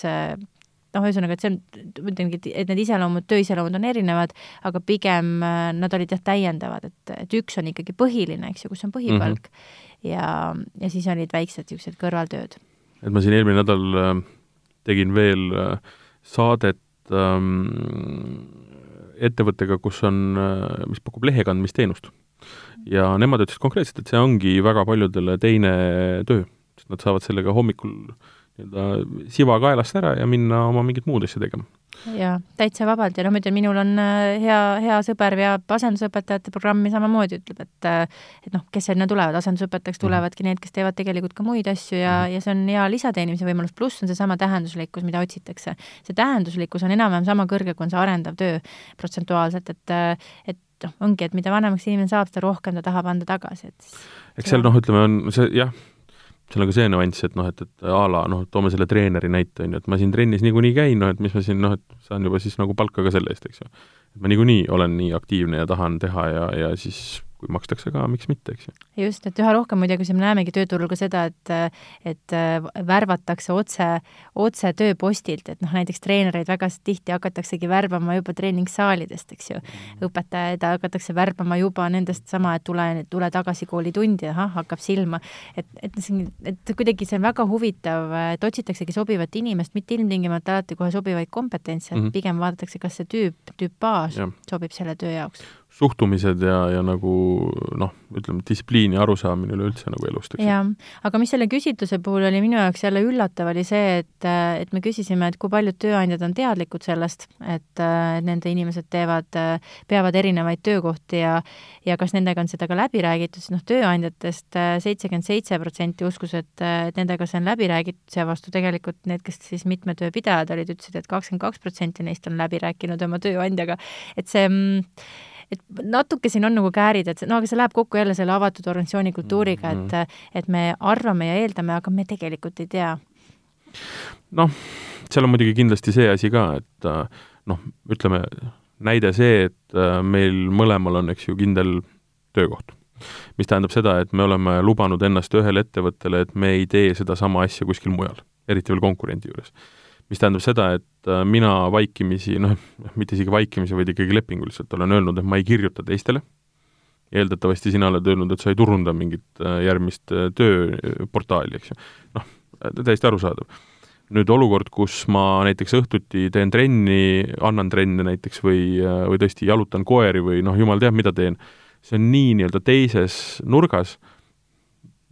noh, ühesõnaga, et see on, ma ütlengi, et need iseloomud, tööiseloomud on erinevad, aga pigem äh, nad olid jah, täiendavad, et, et üks on ikkagi põhiline, eks ju, kus on põhipalk mm, -hmm. ja, ja siis olid väiksed niisugused kõrvaltööd. et ma siin eelmine nädal äh, tegin veel äh, saadet ähm, ettevõttega, kus on, mis pakub lehekandmisteenust. ja nemad ütlesid konkreetselt, et see ongi väga paljudele teine töö, sest nad saavad sellega hommikul äh, nii-öelda siva kaelast ära ja minna oma mingit muud asja tegema. jaa, täitsa vabalt ja noh, ma ütlen, minul on äh, hea, hea sõber veab asendusõpetajate programmi samamoodi, ütleb, et äh, et noh, kes sinna tulevad, asendusõpetajaks mhm. tulevadki need, kes teevad tegelikult ka muid asju ja -hmm. ja see on hea lisateenimise võimalus, pluss on seesama tähenduslikkus, mida otsitakse. see tähenduslikkus on enam-vähem sama kõrge, kui on see arendav töö protsentuaalselt, et äh, et noh, ongi, et mida vanemaks inimene saab, seda rohkem ta tahab anda tagasi, et eks seal noh, ütleme, on see jah, seal on ka see nüanss, et noh, et, et a la noh, toome selle treeneri näite, on ju, et ma siin trennis niikuinii käin, noh et mis ma siin noh, et saan juba siis nagu palka ka selle eest, eks ju. et ma niikuinii olen nii aktiivne ja tahan teha ja, ja siis kui makstakse ka, miks mitte, eks ju. just, et üha rohkem muidugi me näemegi tööturul ka seda, et et värvatakse otse, otse tööpostilt, et noh, näiteks treenereid väga tihti hakataksegi värbama juba treeningsaalidest, eks ju. Mm. õpetajaid hakatakse värbama juba nendest sama, et tule, tule tagasi koolitundi, ahah, hakkab silma. et, et see, et kuidagi see on väga huvitav, et otsitaksegi sobivat inimest, mitte ilmtingimata alati kohe sobivaid kompetentse, et mm -hmm. pigem vaadatakse, kas see tüüp, tüüpaaž sobib selle töö jaoks suhtumised ja, ja nagu noh, ütleme, distsipliini arusaamine üleüldse nagu elust, eks. jah, aga mis selle küsitluse puhul oli minu jaoks jälle üllatav, oli see, et, et me küsisime, et kui paljud tööandjad on teadlikud sellest, et, nende inimesed teevad, peavad erinevaid töökohti ja ja kas nendega on seda ka läbi räägitud, siis noh, tööandjatest seitsekümmend seitse protsenti uskus, et, et nendega see on läbi räägitud, seevastu tegelikult need, kes siis mitme tööpidajad olid, ütlesid et kakskümmend kaks protsenti neist on läbi rääkinud oma tööandjaga, et see mm, et natuke siin on nagu käärid, et no aga see läheb kokku jälle selle avatud organisatsiooni kultuuriga, et, mhm. et me arvame ja eeldame, aga me tegelikult ei tea. noh, seal on muidugi kindlasti see asi ka, et noh, ütleme näide see, et meil mõlemal on, eks ju, kindel töökoht. mis tähendab seda, et me oleme lubanud ennast ühele ettevõttele, et me ei tee sedasama asja kuskil mujal, eriti veel konkurendi juures mis tähendab seda, et äh, mina vaikimisi, noh, mitte isegi vaikimisi, vaid ikkagi lepinguliselt olen öelnud, et ma ei kirjuta teistele, eeldatavasti sina oled öelnud, et sa ei turunda mingit äh, järgmist äh, tööportaali, eks ju. noh, täiesti arusaadav. nüüd olukord, kus ma näiteks õhtuti teen trenni, annan trenne näiteks või, või tõesti jalutan koeri või noh, jumal teab, mida teen, see on nii nii-öelda teises nurgas,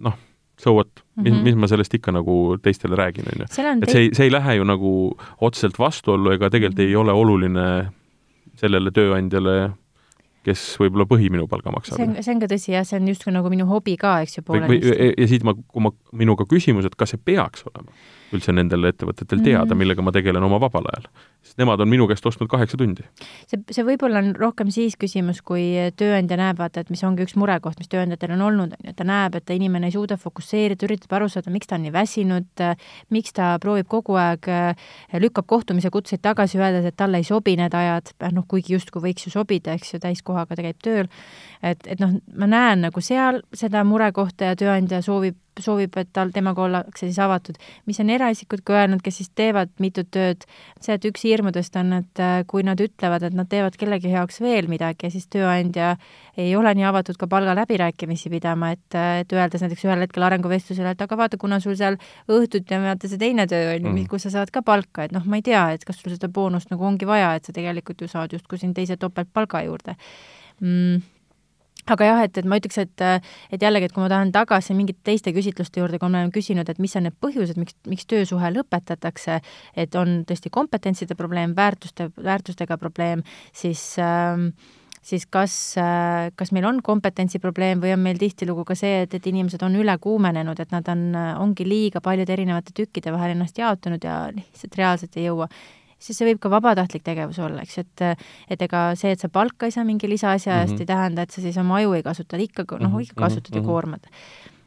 noh so what mm, -hmm. mis, mhm. ma sellest ikka nagu teistele räägin, on ju. et see ei, see ei lähe ju nagu otseselt vastuollu ega tegelikult mm -hmm. ei ole oluline sellele tööandjale, kes võib-olla põhi minu palga maksab. see on, see on ka tõsi jah, see on justkui nagu minu hobi ka, eks ju, poolenisti. ja siit ma, kui ma, minuga küsimus, et kas see peaks olema üldse nendel ettevõtetel teada mm, -hmm. millega ma tegelen oma vabal ajal. sest nemad on minu käest ostnud kaheksa tundi. see, see võib-olla on rohkem siis küsimus, kui tööandja näeb, vaata, et mis ongi üks murekoht, mis tööandjatel on olnud, on ju, et ta näeb, et inimene ei suuda fokusseerida, üritab aru saada, miks ta on nii väsinud, miks ta proovib kogu aeg, lükkab kohtumise kutseid tagasi, öeldes, et talle ei sobi need ajad, noh, kuigi justkui võiks ju sobida, eks ju, täiskohaga ta käib tööl, et, et noh, ma näen nagu seal seda murekohta ja tööandja soovib soovib, et tal, temaga ollakse siis avatud. mis on eraisikud ka öelnud, kes siis teevad mitut tööd, see, et üks hirmudest on, et äh, kui nad ütlevad, et nad teevad kellegi heaks veel midagi ja siis tööandja ei ole nii avatud ka palgaläbirääkimisi pidama, et, äh, et öeldes näiteks ühel hetkel arenguvestlusel, et aga vaata, kuna sul seal õhtuti on vaata see teine töö on ju mm., kus sa saad ka palka, et noh, ma ei tea, et kas sul seda boonust nagu ongi vaja, et sa tegelikult ju saad justkui siin teise topeltpalga juurde mm aga jah, et, et ma ütleks, et, et jällegi, et kui ma tahan tagasi mingite teiste küsitluste juurde, kui me oleme küsinud, et mis on need põhjused, miks, miks töösuhe lõpetatakse, et on tõesti kompetentside probleem, väärtuste, väärtustega probleem, siis äh, siis kas, kas meil on kompetentsi probleem või on meil tihtilugu ka see, et, et inimesed on ülekuumenenud, et nad on, ongi liiga paljude erinevate tükkide vahel ennast jaotanud ja lihtsalt reaalselt ei jõua siis see võib ka vabatahtlik tegevus olla, eks, et et ega see, et sa palka ei saa mingi lisaasja eest mm, -hmm. ei tähenda, et sa siis oma aju ei kasuta, ikka, noh, mhm, ikka kasutad mm -hmm. ja mhm. koormad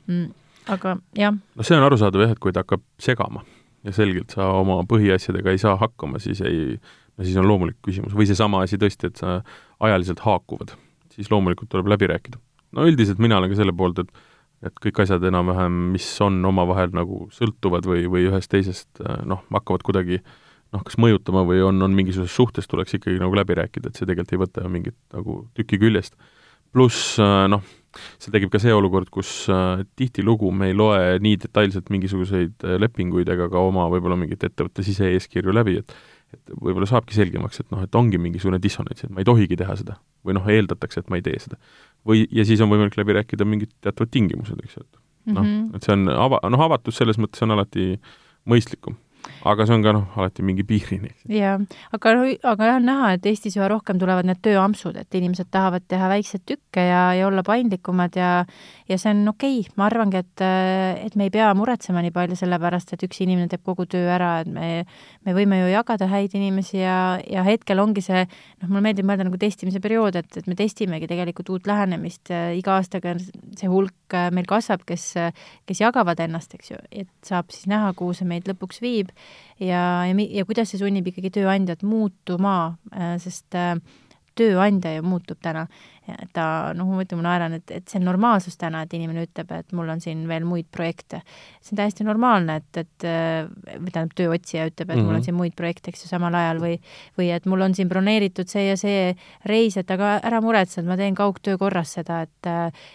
mm,. aga jah. no see on arusaadav jah, et kui ta hakkab segama ja selgelt sa oma põhiasjadega ei saa hakkama, siis ei, no siis on loomulik küsimus, või seesama asi tõesti, et sa ajaliselt haakuvad, siis loomulikult tuleb läbi rääkida. no üldiselt mina olen ka selle poolt, et et kõik asjad enam-vähem, mis on omavahel nagu sõltuvad või, või ühest teisest noh, hakkavad kuidagi äh, noh, kas mõjutama või on, on mingisuguses suhtes, tuleks ikkagi nagu läbi rääkida, et see tegelikult ei võta ju mingit nagu tüki küljest. pluss äh, noh, seal tekib ka see olukord, kus äh, tihtilugu me ei loe nii detailselt mingisuguseid äh, lepinguid ega ka oma võib-olla mingit ettevõtte sise-eeskirju läbi, et et võib-olla saabki selgemaks, et noh, et ongi mingisugune dissonants, et ma ei tohigi teha seda. või noh, eeldatakse, et ma ei tee seda. või, ja siis on võimalik läbi rääkida mingid teatavad tingimused, eks ju, et noh mm -hmm., et see on ava-, noh, avatus selles mõttes on alati mõistlikum aga see on ka noh, alati mingi piirini. jaa, aga, aga jah, on näha, et Eestis üha rohkem tulevad need tööampsud, et inimesed tahavad teha väikseid tükke ja, ja olla paindlikumad ja ja see on okei okay., ma arvangi, et, et me ei pea muretsema nii palju selle pärast, et üks inimene teeb kogu töö ära, et me, me võime ju jagada häid inimesi ja, ja hetkel ongi see, noh, mulle meeldib mõelda nagu testimise periood, et, et me testimegi tegelikult uut lähenemist, iga aastaga see hulk meil kasvab, kes, kes jagavad ennast, eks ju, et saab siis näha, kuhu see meid lõpuks viib. Ja, ja, ja kuidas see sunnib ikkagi tööandjat muutuma, äh, sest äh, tööandja ju muutub täna. ta, noh, ma mõtlen, ma naeran, et, et see on normaalsus täna, et inimene ütleb, et mul on siin veel muid projekte. see on täiesti normaalne, et, et või tähendab, tööotsija ütleb, et mm -hmm. mul on mhm. siin muid projekte, eks ju, samal ajal või või et mul on siin broneeritud see ja see reis, et aga ära muretse, et ma teen kaugtöö korras seda, et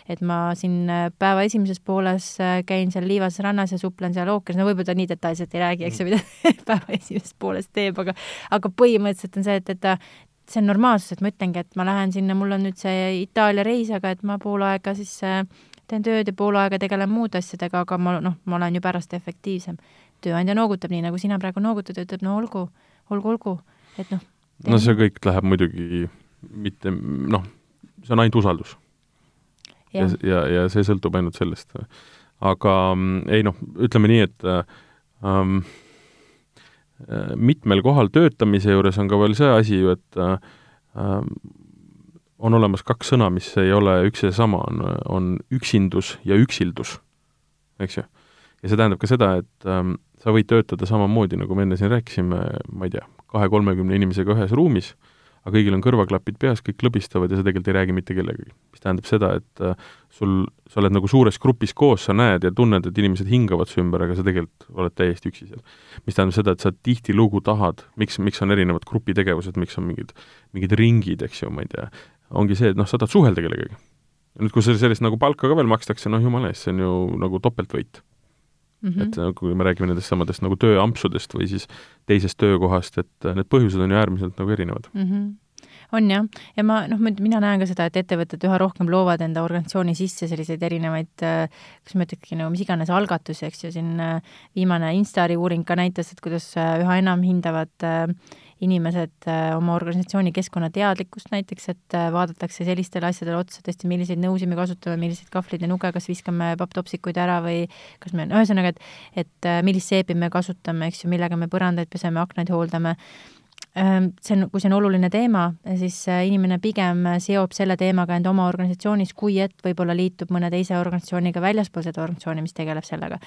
et ma siin päeva esimeses pooles käin seal Liivas rannas ja suplen seal ookeanis, no võib-olla ta nii detailselt ei räägi, eks ju, mida päeva esimeses pooles teeb, aga aga põhimõtteliselt on see, et, et ta see on normaalsus, et ma ütlengi, et ma lähen sinna, mul on nüüd see Itaalia reis, aga et ma pool aega siis äh, teen tööd ja pool aega tegelen muude asjadega, aga ma noh, ma olen ju pärast efektiivsem. tööandja noogutab nii, nagu sina praegu noogutad ja ütleb, no olgu, olgu, olgu, et noh. no see kõik läheb muidugi mitte noh, see on ainult usaldus. ja, ja, ja see sõltub ainult sellest. aga mm, ei noh, ütleme nii, et ähm, Äh, mitmel kohal töötamise juures on ka veel see asi ju, et äh, äh, on olemas kaks sõna, mis ei ole üks ja sama, on, on üksindus ja üksildus, eks ju. ja see tähendab ka seda, et ähm, sa võid töötada samamoodi, nagu me enne siin rääkisime, ma ei tea, kahe-kolmekümne inimesega ühes ruumis äh,, aga kõigil on kõrvaklapid peas, kõik klõbistavad ja sa tegelikult ei räägi mitte kellegagi. mis tähendab seda, et äh, sul, sa oled nagu suures grupis koos, sa näed ja tunned, et inimesed hingavad su ümber, aga sa tegelikult oled täiesti üksi seal. mis tähendab seda, et sa tihtilugu tahad, miks, miks on erinevad grupitegevused, miks on mingid, mingid ringid, eks ju, ma ei tea, ongi see, et noh, sa tahad suhelda kellegagi. nüüd, kui selle, sellist nagu palka ka veel makstakse, noh jumala eest, see on ju nagu topeltvõit Mm -hmm. et äh, kui me räägime nendest samadest nagu tööampsudest või siis teisest töökohast, et äh, need põhjused on ju äärmiselt nagu erinevad mm. -hmm on jah, ja ma noh, mina näen ka seda, et ettevõtted üha rohkem loovad enda organisatsiooni sisse selliseid erinevaid, äh, kas ma ütlekski nagu mis iganes algatusi, eks ju, siin viimane Instari uuring ka näitas, et kuidas üha enam hindavad äh, inimesed äh, oma organisatsiooni keskkonnateadlikkust näiteks, et äh, vaadatakse sellistele asjadele otsa tõesti, milliseid nõusid me kasutame, milliseid kahvleid ja nuge, kas viskame papptopsikuid ära või kas me, ühesõnaga, et et äh, millist seebi me kasutame, eks ju, millega me põrandaid peseme, aknaid hooldame. Ähm, see on, kui see on oluline teema, siis inimene pigem seob selle teemaga enda oma organisatsioonis, kui et võib-olla liitub mõne teise organisatsiooniga väljaspool seda organisatsiooni, mis tegeleb sellega.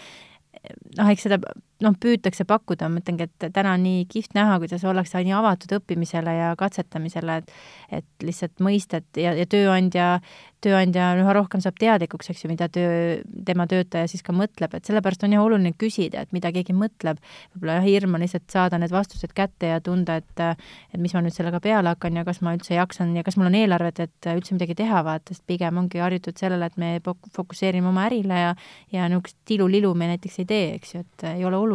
Noh, eks seda noh, püütakse pakkuda, ma mõtlengi, et täna on nii kihvt näha, kuidas ollakse nii avatud õppimisele ja katsetamisele, et et lihtsalt mõista, et ja, ja tööandja tööandja üha rohkem saab teadlikuks, eks ju, mida töö, tema töötaja siis ka mõtleb, et sellepärast on jah oluline küsida, et mida keegi mõtleb. võib-olla jah, hirm on lihtsalt saada need vastused kätte ja tunda, et et mis ma nüüd sellega peale hakkan ja kas ma üldse jaksan ja kas mul on eelarvet, et üldse midagi teha, vaata, sest pigem ongi harjutud sellele, et me fokusseerime oma ärile ja ja niisugust tilu-lilu me näiteks ei tee, eks ju, et ei ole oluline.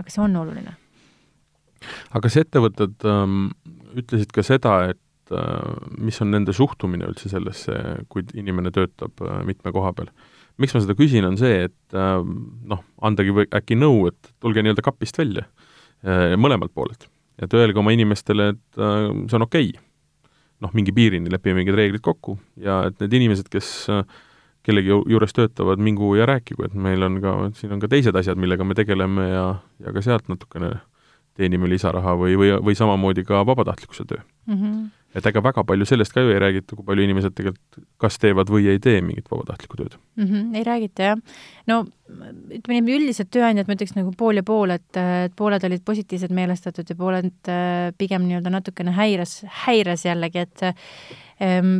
Aga see on oluline. aga kas ettevõtted ähm, ütlesid ka seda, et äh, mis on nende suhtumine üldse sellesse, kui inimene töötab äh, mitme koha peal. miks ma seda küsin, on see, et äh, noh, andagi või äkki nõu, et tulge nii-öelda kapist välja mõlemalt poolelt. et öelge oma inimestele, et see on okei okay.. noh, mingi piirini lepime mingid reeglid kokku ja et need inimesed, kes kellegi juures töötavad, mingu ja rääkigu, et meil on ka, siin on ka teised asjad, millega me tegeleme ja, ja ka sealt natukene teenime lisaraha või, või, või samamoodi ka vabatahtlikkuse töö mm. -hmm et ega väga palju sellest ka ju ei räägita, kui palju inimesed tegelikult kas teevad või ei tee mingit vabatahtlikku tööd mm. -hmm, ei räägita, jah. no ütleme nii, üldiselt tööandjad, ma ütleks nagu pool ja pool, et, et pooled olid positiivselt meelestatud ja pooled äh, pigem nii-öelda natukene häires, häires jällegi, et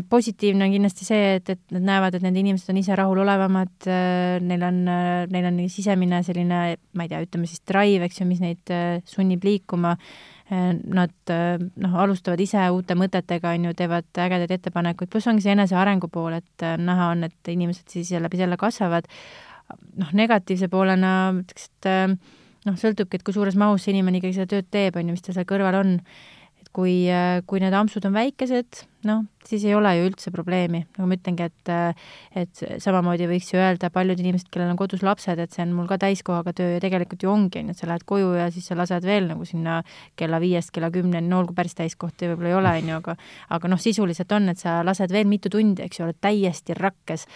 positiivne on kindlasti see, et, et nad näevad, et need inimesed on ise rahulolevamad äh,, neil on äh,, neil on sisemine selline, ma ei tea, ütleme siis drive, eks ju, mis neid äh, sunnib liikuma nad noh, alustavad ise uute mõtetega, on ju, teevad ägedaid ettepanekuid, pluss ongi see enesearengu pool, et äh, näha on, et inimesed siis läbi selle kasvavad. noh, negatiivse poolena ütleks, et noh, sõltubki, et kui suures mahus see inimene ikkagi seda tööd teeb, on ju, mis tal seal kõrval on. et kui, kui need ampsud on väikesed, noh, siis ei ole ju üldse probleemi, nagu ma ütlengi, et et samamoodi võiks ju öelda paljud inimesed, kellel on kodus lapsed, et see on mul ka täiskohaga töö ja tegelikult ju ongi, on ju, et sa lähed koju ja siis sa lased veel nagu sinna kella viiest kella kümneni, no olgu päris täiskohti võib-olla ei ole, on ju, aga aga noh, sisuliselt on, et sa lased veel mitu tundi, eks ju, oled täiesti rakkes.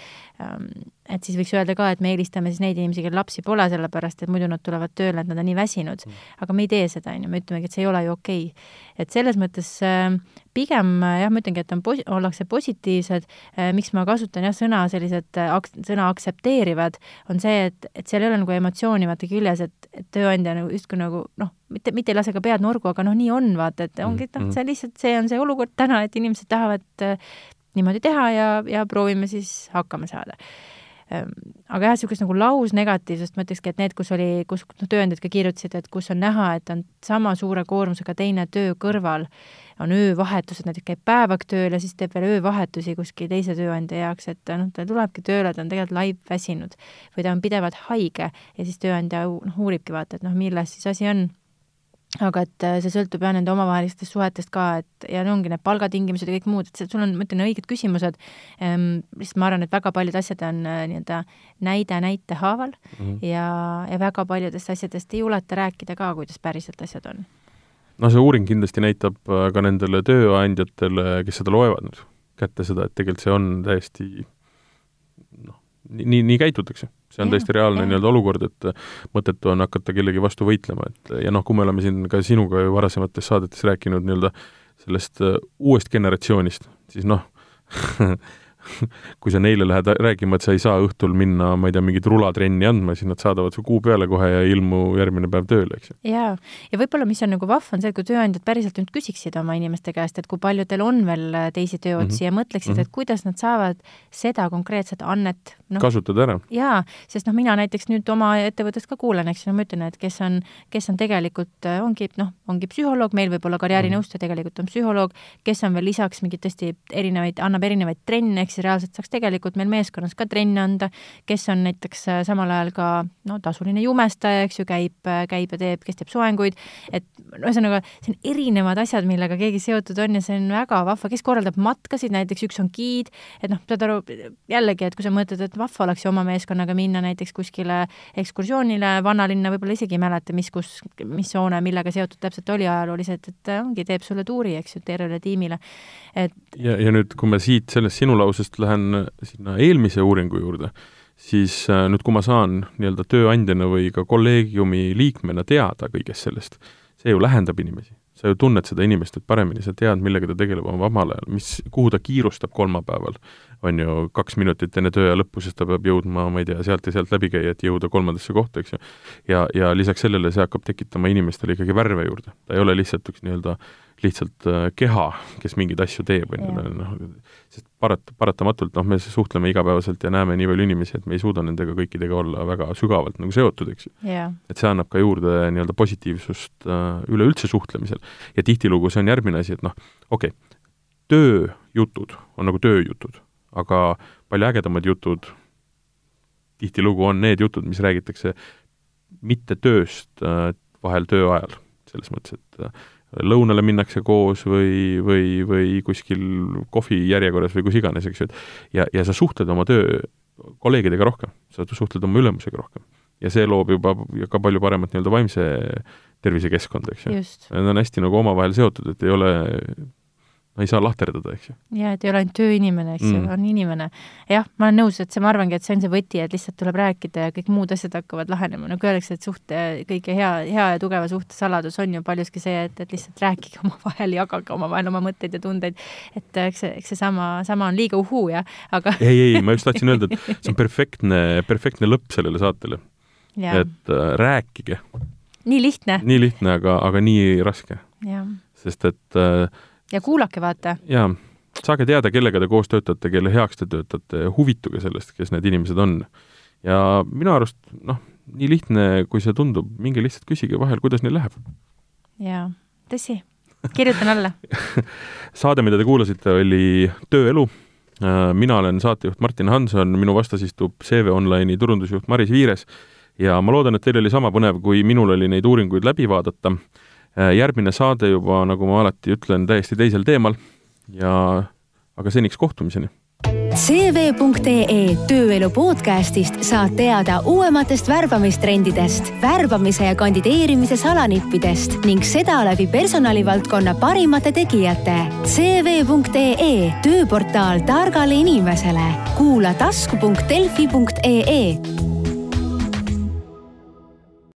Ehm, et siis võiks öelda ka, et me eelistame siis neid inimesi, kellel lapsi pole, sellepärast et muidu nad tulevad tööle, et nad on nii väsinud. Mm. aga me ei tee seda, on ju, me ütlemegi, et see ei ole ju okei okay.. et selles mõttes äh, pigem jah, ma ütlengi, et on pos-, ollakse positiivsed, miks ma kasutan jah, sõna sellised, sõna aktsepteerivad, on see, et, et seal ei ole nagu emotsiooni vaata küljes, et, et tööandja nagu justkui nagu noh, mitte, mitte ei lase ka pead nurgu, aga noh, nii on, vaata, et ongi, et noh, mm-hmm. see lihtsalt, see on see olukord täna, et inimesed tahavad niimoodi teha ja, ja proovime siis hakkama saada aga jah, niisugust nagu lausnegatiivsust ma ütlekski, et need, kus oli, kus noh, tööandjad ka kirjutasid, et kus on näha, et on sama suure koormusega teine töö kõrval, on öövahetused, näiteks käib päevaga tööl ja siis teeb veel öövahetusi kuskil teise tööandja jaoks, et noh, ta tulebki tööle, ta on tegelikult laip väsinud või ta on pidevalt haige ja siis tööandja noh, uuribki vaata, et noh, milles siis asi on aga et äh, see sõltub jah nende omavahelistest suhetest ka, et ja ongi need palgatingimused ja kõik muud, et see, sul on, ma ütlen, õiged küsimused ähm,, lihtsalt ma arvan, et väga paljud asjad on äh, nii-öelda näide näite haaval mm -hmm. ja, ja väga paljudest asjadest ei juleta rääkida ka, kuidas päriselt asjad on. no see uuring kindlasti näitab äh, ka nendele tööandjatele, kes seda loevad nüüd, kätte seda, et tegelikult see on täiesti nii, nii käitutakse. See on ja, täiesti reaalne nii-öelda olukord, et mõttetu on hakata kellegi vastu võitlema, et ja noh, kui me oleme siin ka sinuga ju varasemates saadetes rääkinud nii-öelda sellest uh, uuest generatsioonist, siis noh kui sa neile lähed rääkima, et sa ei saa õhtul minna, ma ei tea, mingit rulatrenni andma, siis nad saadavad su kuu peale kohe ja ilmu järgmine päev tööle, eks ju. jaa, ja võib-olla, mis on nagu vahva, on see, et kui tööandjad päriselt nüüd küsiksid oma inimeste käest, et kui palju teil on veel äh, teisi tööotsi mm -hmm. ja mõtleksid mm, -hmm. et kuidas nad saavad seda konkreetset annet no, kasutada ära. jaa, sest noh, mina näiteks nüüd oma ettevõttest ka kuulen, eks ju, no ma ütlen, et kes on, kes on tegelikult, äh, ongi noh, ongi psühholoog, meil võib olla karjäärinõustaja, tegelikult on psühholoog, kes on veel lisaks mingeid tõesti erinevaid, annab erinevaid trenne, eks siis reaalselt saaks tegelikult meil meeskonnas ka trenne anda, kes on näiteks äh, samal ajal ka no tasuline jumestaja, eks ju, käib, äh, käib ja teeb, kes teeb soenguid, et ühesõnaga, see on erinevad asjad, millega keegi seotud on ja see on väga vahva, kes korraldab matkasid, näiteks üks on giid, et noh, saad aru, jällegi, et kui sa mõtled, et vahva oleks ju oma meeskonnaga minna näiteks kuskile ekskursioonile vanalinna, võib-olla isegi ei mäleta, mis, kus, mis hoone millega seotud täpselt oli ajalooliselt, et ongi, teeb sulle tuuri, eks ju, tervele tiimile. et ja, ja nüüd, kui me siit sellest sinu lausest lausest lähen sinna eelmise uuringu juurde, siis äh, nüüd, kui ma saan nii-öelda tööandjana või ka kolleegiumi liikmena teada kõigest sellest, see ju lähendab inimesi. sa ju tunned seda inimest nüüd paremini, sa tead, millega ta tegeleb oma vabal ajal, mis, kuhu ta kiirustab kolmapäeval, on ju, kaks minutit enne tööaja lõppu, sest ta peab jõudma, ma ei tea, sealt ja sealt läbi käia, et jõuda kolmandasse kohta, eks ju. ja, ja lisaks sellele see hakkab tekitama inimestele ikkagi värve juurde, ta ei ole lihtsalt üks nii-öelda lihtsalt äh, keha, kes mingeid asju teeb, on ju, noh, sest parat-, paratamatult noh, me suhtleme igapäevaselt ja näeme nii palju inimesi, et me ei suuda nendega kõikidega olla väga sügavalt nagu seotud, eks ju. Yeah.. et see annab ka juurde nii-öelda positiivsust äh, üleüldse suhtlemisel. ja tihtilugu see on järgmine asi, et noh, okei okay,, tööjutud on nagu tööjutud, aga palju ägedamad jutud tihtilugu on need jutud, mis räägitakse mitte tööst äh, vahel töö ajal, selles mõttes, et äh, lõunale minnakse koos või, või, või kuskil kohvijärjekorras või kus iganes, eks ju, et ja, ja sa suhtled oma töö kolleegidega rohkem, sa suhtled oma ülemusega rohkem. ja see loob juba ka palju paremat nii-öelda vaimse tervisekeskkonda, eks ju. Need on hästi nagu omavahel seotud, et ei ole no ei saa lahterdada, eks ju. jaa, et ei ole ainult tööinimene, eks ju mm., on inimene. jah, ma olen nõus, et see, ma arvangi, et see on see võti, et lihtsalt tuleb rääkida ja kõik muud asjad hakkavad lahenema, nagu öeldakse, et suhte, kõige hea, hea ja tugeva suhte saladus on ju paljuski see, et, et lihtsalt rääkige omavahel, jagage omavahel oma mõtteid ja tundeid. et eks see, eks seesama, sama on liiga uhuu, jah, aga ei, ei, ma just tahtsin öelda, et see on perfektne, perfektne lõpp sellele saatele. et äh, rääkige. nii lihtne. nii lihtne, aga, aga nii raske. sest et äh, ja kuulake, vaata. jaa, saage teada, kellega te koos töötate, kelle heaks te töötate, huvituge sellest, kes need inimesed on. ja minu arust noh, nii lihtne, kui see tundub, minge lihtsalt küsige vahel, kuidas neil läheb. jaa, tõsi, kirjutan alla saade, mida te kuulasite, oli Tööelu. Äh, mina olen saatejuht Martin Hanson, minu vastas istub CV Online'i turundusjuht Maris Viires ja ma loodan, et teil oli sama põnev, kui minul oli neid uuringuid läbi vaadata järgmine saade juba, nagu ma alati ütlen, täiesti teisel teemal ja aga seniks kohtumiseni CV.ee tööelu podcastist saad teada uuematest värbamistrendidest, värbamise ja kandideerimise salanippidest ning seda läbi personalivaldkonna parimate tegijate. CV.ee tööportaal targale inimesele. kuula tasku.delfi.ee